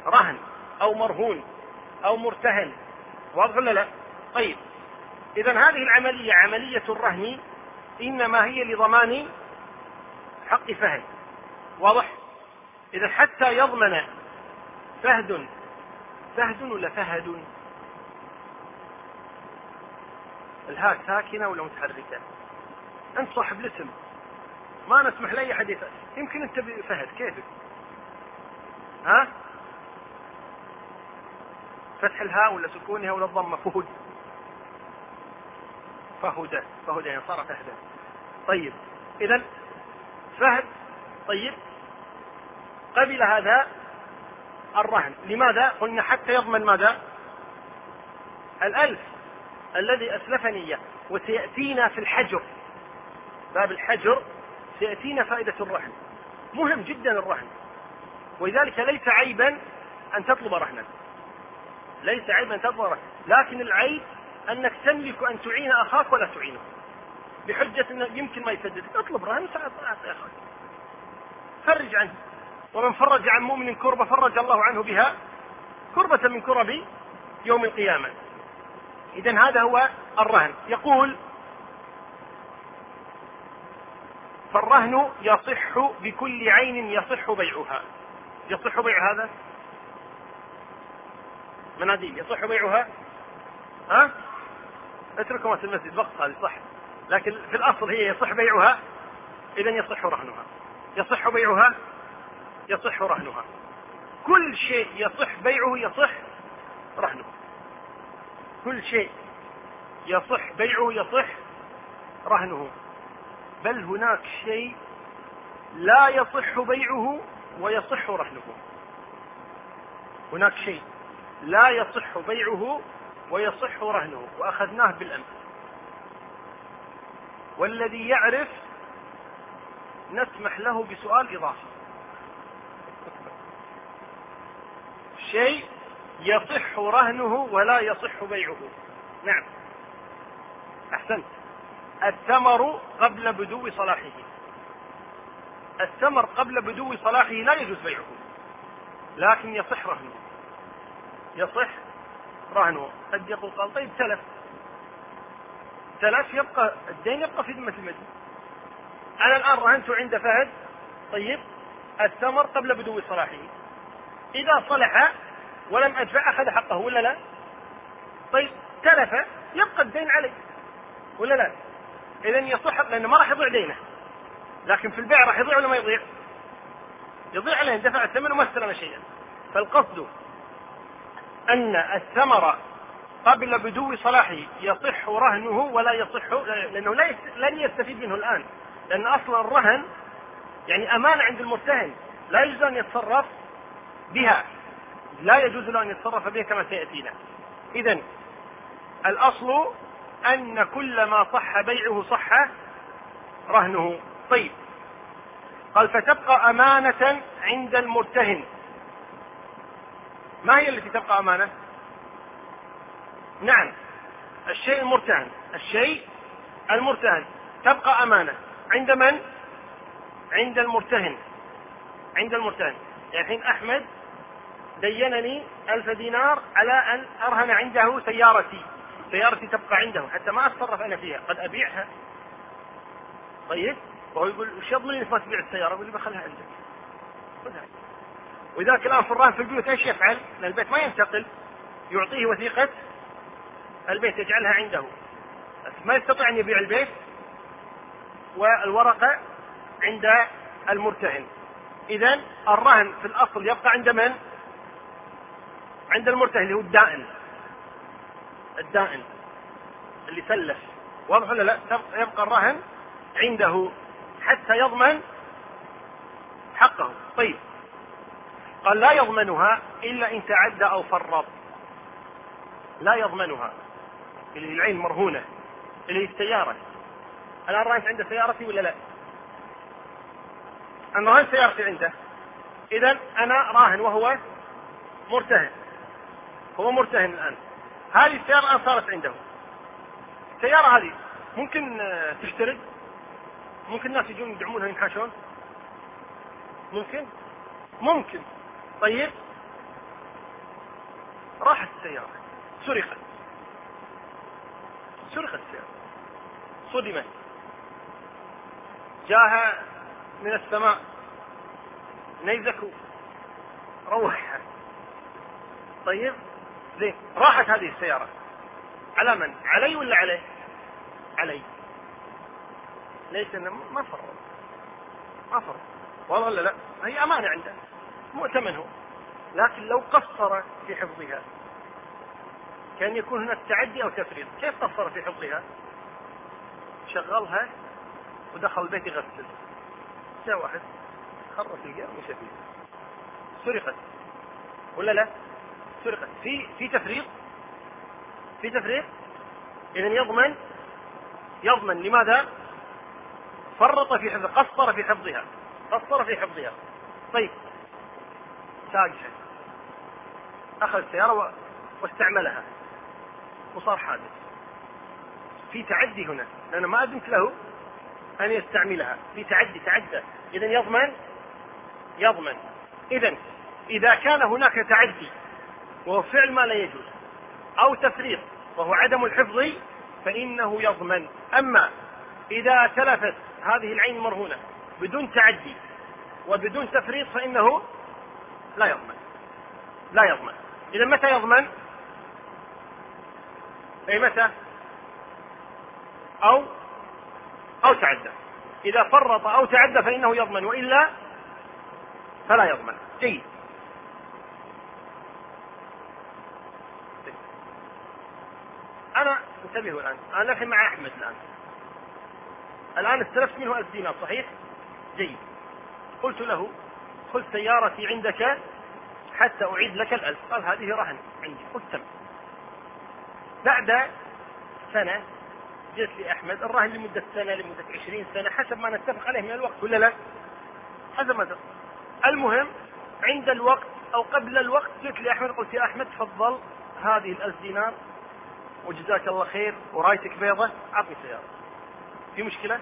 رهن أو مرهون أو مرتهن. واضح ولا لا؟ طيب. إذا هذه العملية عملية الرهن إنما هي لضمان حق فهد واضح؟ إذا حتى يضمن فهد فهد ولا فهد؟ الهاء ساكنة ولا متحركة؟ أنت صاحب الاسم ما نسمح لأي أحد يمكن أنت فهد كيفك؟ ها؟ فتح الهاء ولا سكونها ولا الضمة فهد فهدى فهدى يعني صار فهدا طيب إذا فهد طيب قبل هذا الرهن. لماذا؟ قلنا حتى يضمن ماذا؟ الألف الذي أسلفني إياه وسيأتينا في الحجر. باب الحجر سيأتينا فائدة الرهن. مهم جدا الرهن. ولذلك ليس عيبا أن تطلب رهنا. ليس عيبا أن تطلب رهنا. لكن العيب أنك تملك أن تعين أخاك ولا تعينه. بحجة أنه يمكن ما يسدد. اطلب رهن ساعة أخاك فرج عنه. ومن فرج عن مؤمن كربة فرج الله عنه بها كربة من كرب يوم القيامة. إذا هذا هو الرهن. يقول فالرهن يصح بكل عين يصح بيعها. يصح بيع هذا؟ مناديل. يصح بيعها؟ ها؟ اتركوا في المسجد. وقت هذه صح. لكن في الأصل هي يصح بيعها إذا يصح رهنها. يصح بيعها يصح رهنها. كل شيء يصح بيعه يصح رهنه. كل شيء يصح بيعه يصح رهنه. بل هناك شيء لا يصح بيعه ويصح رهنه. هناك شيء لا يصح بيعه ويصح رهنه. وأخذناه بالأمس. والذي يعرف نسمح له بسؤال إضافي. شيء يصح رهنه ولا يصح بيعه. نعم. أحسنت. الثمر قبل بدو صلاحه. الثمر قبل بدو صلاحه لا يجوز بيعه. لكن يصح رهنه. يصح رهنه. قد يقول قال طيب تلف تلف يبقى الدين يبقى في ذمة المدين أنا الآن رهنت عند فهد طيب الثمر قبل بدو صلاحه إذا صلح ولم أدفع أخذ حقه ولا لا؟ طيب تلف يبقى الدين علي ولا لا؟ إذا يصح لأنه ما راح يضيع دينه لكن في البيع راح يضيع ولا ما يضيع؟ يضيع عليه دفع الثمن وما استلم شيئا فالقصد أن الثمر قبل بدو صلاحه يصح رهنه ولا يصح لأنه لا لن يستفيد منه الآن. لأن أصلا الرهن يعني أمانة عند المرتهن. لا يجوز أن يتصرف بها. لا يجوز له أن يتصرف بها كما سيأتينا. إذا الأصل أن كل ما صح بيعه صح رهنه. طيب. قال فتبقى أمانة عند المرتهن. ما هي التي تبقى أمانة؟ نعم. الشيء المرتهن. الشيء المرتهن. تبقى أمانة. عند من؟ عند المرتهن. عند المرتهن. يعني الحين أحمد دينني ألف دينار على أن أرهن عنده سيارتي. سيارتي تبقى عنده. حتى ما أتصرف أنا فيها. قد أبيعها. طيب؟ وهو يقول وش يضمنني ما تبيع السيارة؟ يقول لي بخلها عندك. ولذلك الآن في الرهن في البيوت إيش يفعل؟ لأن البيت ما ينتقل. يعطيه وثيقة البيت يجعلها عنده. ما يستطيع أن يبيع البيت والورقة عند المرتهن. إذا الرهن في الأصل يبقى عند من؟ عند المرتهن اللي هو الدائن. الدائن اللي سلف. واضح ولا لا؟ يبقى الرهن عنده حتى يضمن حقه. طيب. قال لا يضمنها إلا إن تعدى أو فرط. لا يضمنها. اللي العين مرهونة. اللي السيارة. الآن رأيت عنده سيارتي ولا لا؟ أنا راهن سيارتي عنده؟ إذا أنا راهن وهو مرتهن. هو مرتهن الآن. هذه السيارة الآن صارت عنده. السيارة هذه ممكن تشتري؟ ممكن الناس يجون يدعمونها ينحاشون ممكن؟ ممكن. طيب. راحت السيارة. سرقت. سرقت صدمت. جاها من السماء. نيزك روحها. طيب؟ زين. راحت هذه السيارة. على من؟ علي ولا عليه؟ علي. ليش؟ انه ما فرط ما فرط والله لا. هي أمانة عنده. مؤتمن هو. لكن لو قصر في حفظها. كان يكون هناك تعدي أو تفريط. كيف قصر في حفظها؟ شغلها ودخل البيت يغسل. جاء واحد خرف القيام ومشى فيه سرقت. ولا لا؟ سرقت. في في تفريط؟ في تفريط؟ اذا يضمن يضمن لماذا؟ فرط في حفظ قصر في حفظها. قصر في حفظها. طيب. ساقها. أخذ السيارة واستعملها. وصار حادث. في تعدي هنا لأن ما أذنت له أن يستعملها. في تعدي تعدى. إذا يضمن؟ يضمن. إذا إذا كان هناك تعدي وهو فعل ما لا يجوز أو تفريط وهو عدم الحفظ فإنه يضمن. أما إذا تلفت هذه العين المرهونة بدون تعدي وبدون تفريط فإنه لا يضمن. لا يضمن. إذا متى يضمن؟ أي متى؟ أو أو تعدى. إذا فرط أو تعدى فإنه يضمن وإلا فلا يضمن. جيد. أنا انتبهوا الآن. أنا الحين مع أحمد الآن. الآن استلفت منه ألف دينار صحيح؟ جيد. قلت له خذ سيارتي عندك حتى أعيد لك الألف. قال هذه رهن عندي. قلت تم بعد سنة جئت لي أحمد الرهن لمدة سنة لمدة عشرين سنة حسب ما نتفق عليه من الوقت ولا لا؟ حسب ما المهم عند الوقت أو قبل الوقت جئت لي أحمد قلت يا أحمد تفضل هذه الألف دينار وجزاك الله خير ورأيتك بيضة أعطني سيارة في مشكلة؟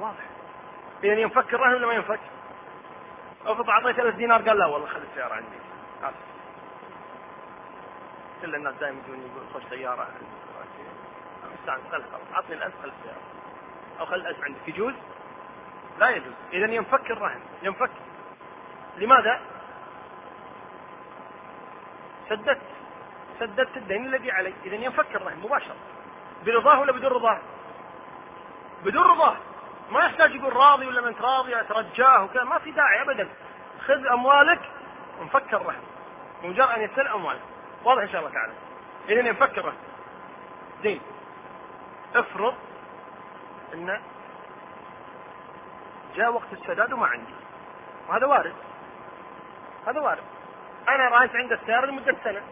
واضح إذا ينفك الرهن ولا ما ينفك؟ افرض أعطيته 1000 دينار قال لا والله خلي السيارة عندي كل الناس دائما يجون يقول خش سيارة. استعن خل خلاص أعطني الألف خل السيارة أو خل الألف عندك يجوز؟ لا يجوز إذا ينفك الرهن ينفك لماذا؟ سددت. سددت الدين الذي علي. إذا ينفك الرهن مباشرة. برضاه ولا بدون رضاه؟ بدون رضاه. ما يحتاج يقول راضي ولا ما أنت راضي أترجاه وكذا. ما في داعي ابدا. خذ أموالك ونفك الرهن بمجرد أن يستلم أموالك. واضح إن شاء الله تعالى. اذا ينفك الرهن زين. افرض إن جاء وقت السداد وما عندي. وهذا وارد. هذا وارد. أنا رايت عند السيارة لمدة سنة.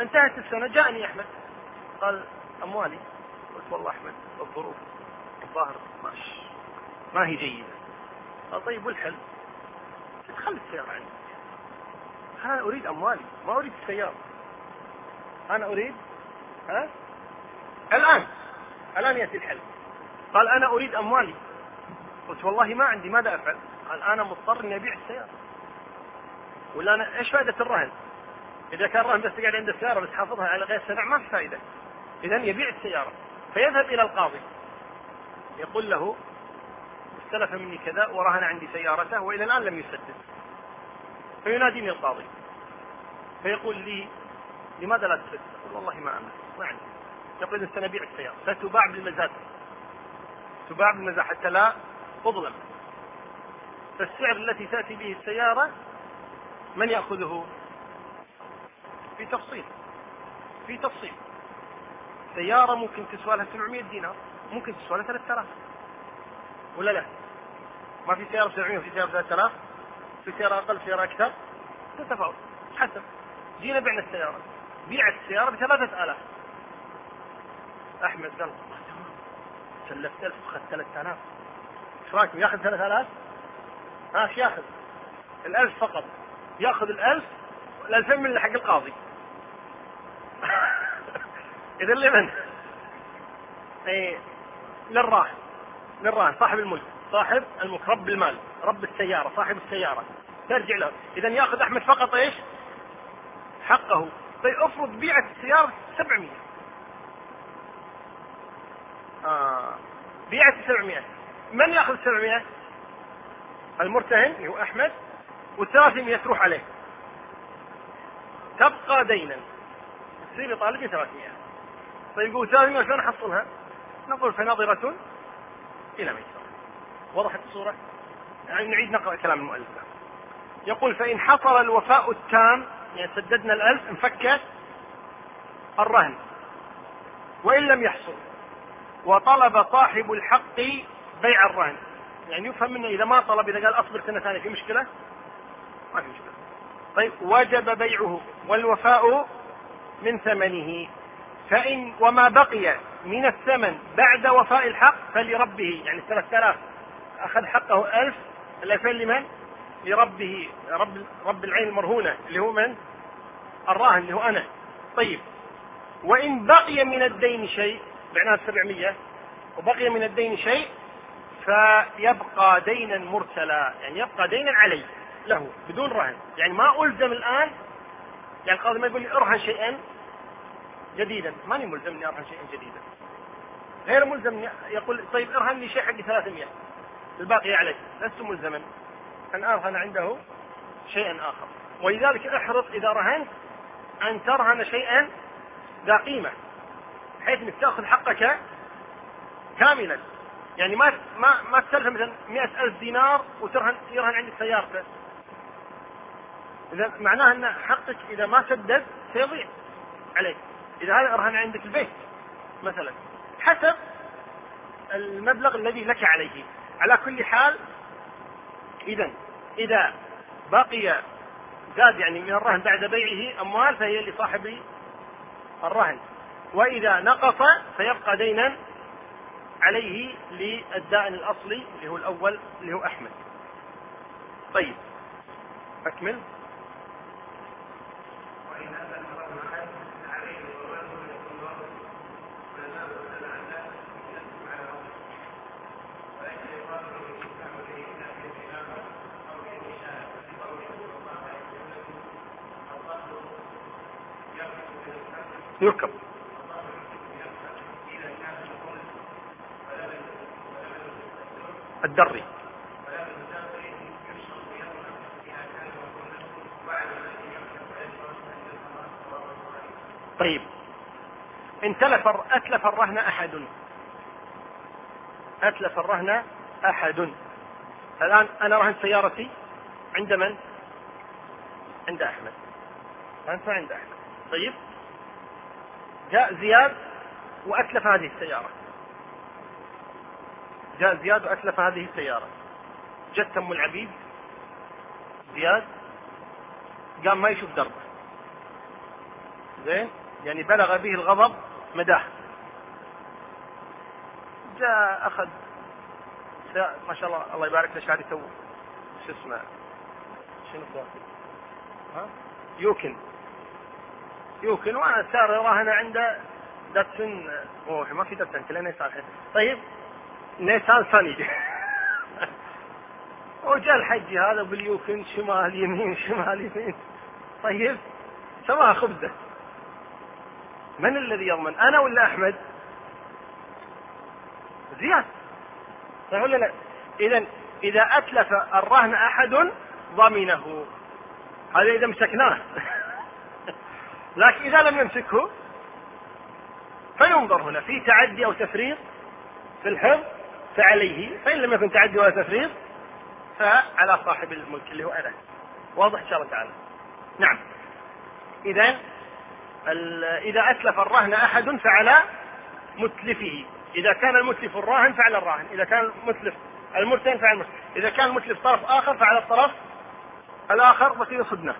انتهت السنة جاءني أحمد. قال أموالي؟ قلت والله أحمد الظروف الظاهر ماشي. ما هي جيدة. قال طيب والحل؟ خلي السيارة عندي. أنا أريد أموالي ما أريد السيارة. أنا أريد ها؟ الآن. الآن يأتي الحل. قال أنا أريد أموالي. قلت والله ما عندي ماذا أفعل؟ قال أنا مضطر إني أبيع السيارة. ولا أنا إيش فائدة الرهن؟ إذا كان الرهن بس قاعد عند السيارة بس حافظها على غير سنع ما في فائدة. إذا يبيع السيارة. فيذهب إلى القاضي. يقول له استلف مني كذا ورهن عندي سيارته وإلى الآن لم يسدد. فيناديني القاضي. فيقول لي لماذا لا؟ أقول والله ما املك ما عندي. اذا سنبيع السيارة. ستباع بالمزاد. تباع بالمزاد حتى لا تظلم. فالسعر التي تأتي به السيارة من يأخذه؟ في تفصيل. في تفصيل. سيارة ممكن تسوى لها 700 دينار ممكن تسوى لها 3000 ولا لا؟ ما في سيارة ب 700 وفي سيارة ب 3000 في سيارة أقل سيارة أكثر. تتفاوت. حسب. جينا بعنا السيارة. بيعت السيارة ب 3000 أحمد قال سلفت 1000 وأخذت 3000 إيش رايكم ياخذ 3000 ها إيش ياخذ؟ الألف فقط. ياخذ الألف الألفين من حق القاضي. إذا لمن؟ إيه للراهن. للراهن صاحب الملك. صاحب الملك رب المال. رب السيارة صاحب السيارة. ترجع له. إذا ياخذ أحمد فقط إيش؟ حقه. افرض بيعت السيارة 700 آه بيعت 700 من ياخذ 700 المرتهن اللي هو أحمد وال300 تروح عليه. تبقى دينا. تصير يطالب 300 طيب يقول 300 شلون احصلها؟ نقول فناظرة إلى ميسرة وضحت الصورة؟ يعني نعيد نقرأ كلام المؤلف. يقول فإن حصل الوفاء التام يعني سددنا الألف انفك الرهن. وإن لم يحصل. وطلب صاحب الحق بيع الرهن. يعني يفهم منه إذا ما طلب إذا قال أصبر سنة ثانية في مشكلة؟ ما في مشكلة. طيب وجب بيعه. والوفاء من ثمنه. فإن وما بقي من الثمن بعد وفاء الحق فلربه. يعني 3000 أخذ حقه ألف الألفين لمن؟ لربه رب رب العين المرهونة اللي هو من؟ الراهن اللي هو أنا. طيب. وإن بقي من الدين شيء بعناها 700 وبقي من الدين شيء فيبقى دينا مرسلا. يعني يبقى دينا علي له بدون رهن. يعني ما ألزم الآن يعني القاضي ما يقول لي ارهن شيئا جديدا. ماني ملزم إني أرهن شيئا جديدا. غير ملزم يقول طيب ارهن لي شيء حق 300 الباقي عليك لست ملزما. ان ارهن عنده؟ شيئا آخر. ولذلك احرص إذا رهنت أن ترهن شيئا ذا قيمة بحيث إنك تأخذ حقك كاملا. يعني ما ما ما تسلف مثلا 100000 دينار وترهن يرهن عندك سيارته إذا معناها إن حقك إذا ما سدد سيضيع عليك. إذا هذا رهن عندك البيت مثلا حسب المبلغ الذي لك عليه. على كل حال اذا إذا بقي زاد يعني من الرهن بعد بيعه أموال فهي لصاحب الرهن. وإذا نقص فيبقى دينا عليه للدائن الأصلي اللي هو الأول اللي هو أحمد. طيب أكمل. يركب. الدري. طيب. إن تلف أتلف الرهن أحد. أتلف الرهن أحد. الآن أنا رهنت سيارتي عند من؟ عند أحمد. رهنتها عند أحمد. طيب. جاء زياد وأتلف هذه السيارة. جاء زياد وأتلف هذه السيارة. جت أم العبيد. زياد قام ما يشوف دربه زين؟ يعني بلغ به الغضب مداه جاء أخذ ما شاء الله الله يبارك له شهادة تو شو اسمه؟ شنو ها؟ يوكن. يوكن وأنا سار راهن عنده داتسن أوه ما في داتسن كله نيسان. طيب نيسان صني. وجاء الحج هذا باليوكن شمال يمين شمال يمين. طيب سواها خبزة. من الذي يضمن أنا ولا أحمد؟ زياد. صحيح ولا لا؟ اذا إذا أتلف الرهن أحد ضمنه. هذا إذا مسكناه. لكن إذا لم يمسكه فينظر هنا في تعدي أو تفريط في الحفظ فعليه. فإن لم يكن تعدي ولا تفريط فعلى صاحب الملك اللي هو أنا واضح إن شاء الله تعالى. نعم. اذا إذا أتلف الرهن أحد فعلى متلفه. إذا كان المتلف الراهن فعلى الراهن. إذا كان المتلف المرتهن فعلى المرتهن. إذا كان المتلف طرف آخر فعلى الطرف الآخر بقي صدنة.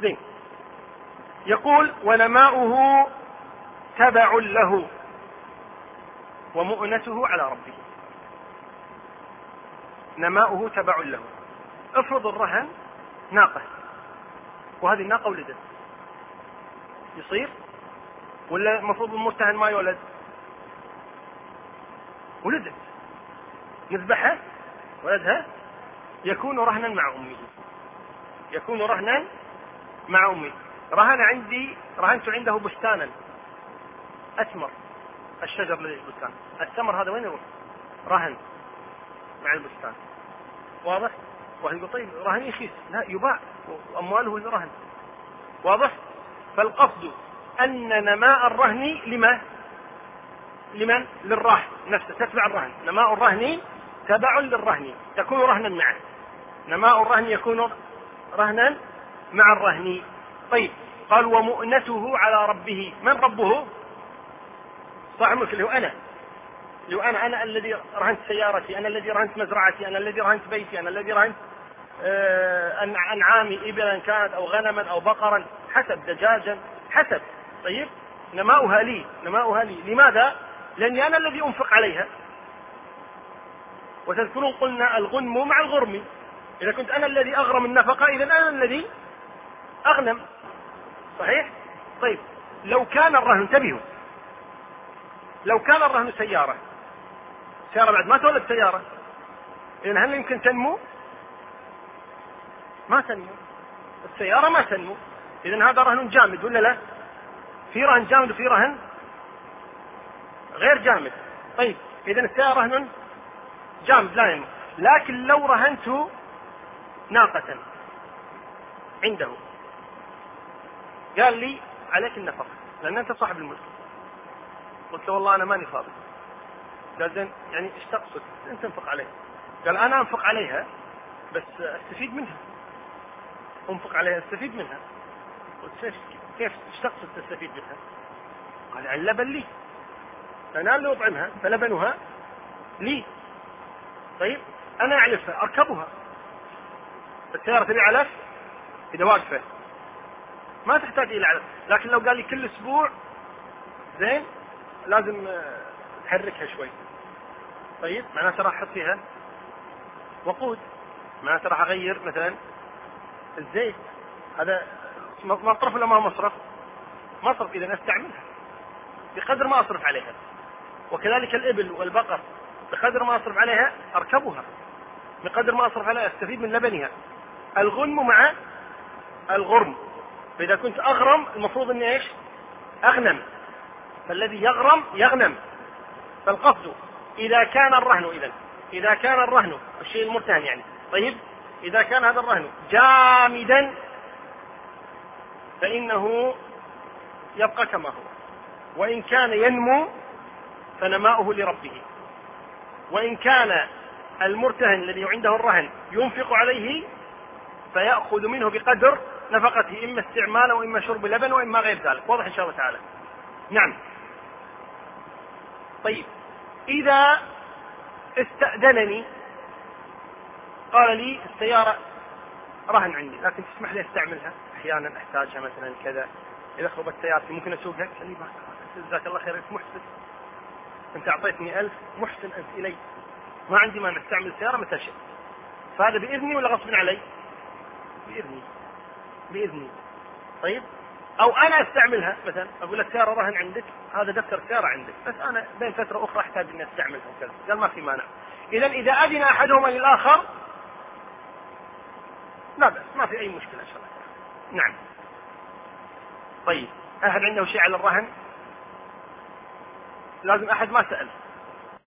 زين. يقول ونماؤه تبع له ومؤنته على ربه. نماؤه تبع له. افرض الرهن ناقة وهذه الناقة ولدت. يصير؟ ولا المفروض المرتهن ما يولد؟ ولدت. نذبحها ولدها يكون رهنا مع أمه. يكون رهنا مع أمه. رهن عندي رهنت عنده بستانا. أثمر الشجر الذي البستان الثمر هذا وين يروح؟ رهن مع البستان. واضح؟ واحد يقول طيب رهن يخيس لا يباع. وامواله رهن؟ واضح؟ فالقصد أن نماء الرهن لما؟ لمن؟ للراهن نفسه. تتبع الرهن. نماء الرهن تبع للرهن. تكون رهنا معه. نماء الرهن يكون رهنا مع الرهن. طيب قال ومؤنته على ربه. من ربه؟ صاحب الملك اللي هو أنا. اللي هو أنا أنا الذي رهنت سيارتي أنا الذي رهنت مزرعتي أنا الذي رهنت بيتي أنا الذي رهنت آه، أنعامي إبلا كانت أو غنما أو بقرا حسب دجاجا حسب. طيب؟ نماؤها لي نماؤها لي. لماذا؟ لأني أنا الذي أنفق عليها. وتذكرون قلنا الغنم مع الغرم. إذا كنت أنا الذي أغرم النفقة إذا أنا الذي أغنم. صحيح؟ طيب لو كان الرهن انتبهوا. لو كان الرهن سيارة سيارة بعد ما تولد سيارة إذا هل يمكن تنمو؟ ما تنمو. السيارة ما تنمو. إذا هذا رهن جامد ولا لا؟ في رهن جامد وفي رهن غير جامد. طيب إذا السيارة رهن جامد لا ينمو. لكن لو رهنت ناقة عنده. قال لي عليك النفقة لأن أنت صاحب الملك. قلت له والله أنا ماني فاضي. قال زين يعني إيش تقصد؟ أنت تنفق عليها قال أنا أنفق عليها بس أستفيد منها. أنفق عليها أستفيد منها. قلت كيف إيش تقصد تستفيد منها؟ قال يعني اللبن لي. فانا اللي أطعمها فلبنها لي. طيب أنا اعلفها أركبها. السياره تبي علف اذا واقفه ما تحتاج إلى علف لكن لو قال لي كل أسبوع زين لازم تحركها شوي. طيب معناته راح أحط فيها وقود. معناته راح أغير مثلا الزيت. هذا مصرف ولا ما مصرف؟ مصرف إذا أستعملها. بقدر ما أصرف عليها. وكذلك الإبل والبقر بقدر ما أصرف عليها أركبها. بقدر ما أصرف عليها أستفيد من لبنها. الغنم مع الغرم. فإذا كنت أغرم المفروض إني إيش؟ أغنم. فالذي يغرم يغنم. فالقصد إذا كان الرهن إذا إذا كان الرهن الشيء المرتهن يعني. طيب؟ إذا كان هذا الرهن جامدا فإنه يبقى كما هو. وإن كان ينمو فنماؤه لربه. وإن كان المرتهن الذي عنده الرهن ينفق عليه فيأخذ منه بقدر نفقته إما استعمالا وإما شرب لبن وإما غير ذلك. واضح إن شاء الله تعالى. نعم. طيب. إذا استأذنني قال لي السيارة رهن عندي لكن تسمح لي أستعملها؟ أحيانا أحتاجها مثلا كذا. إذا خربت سيارتي ممكن أسوقها؟ قال لي جزاك الله خير. أنت محسن. أنت أعطيتني ألف. محسن أنت إلي. ما عندي مانع. أستعمل السيارة متى شئت. فهذا بإذني ولا غصب علي؟ بإذني. بإذني. طيب؟ أو أنا أستعملها مثلا أقول لك سياره رهن عندك هذا دفتر سياره عندك بس أنا بين فترة أخرى أحتاج إني أستعملها وكذا. قال ما في مانع. اذا إذا أذن أحدهما للآخر لا بأس ما في أي مشكلة إن شاء الله. نعم. طيب أحد عنده شيء على الرهن؟ لازم أحد ما سأل.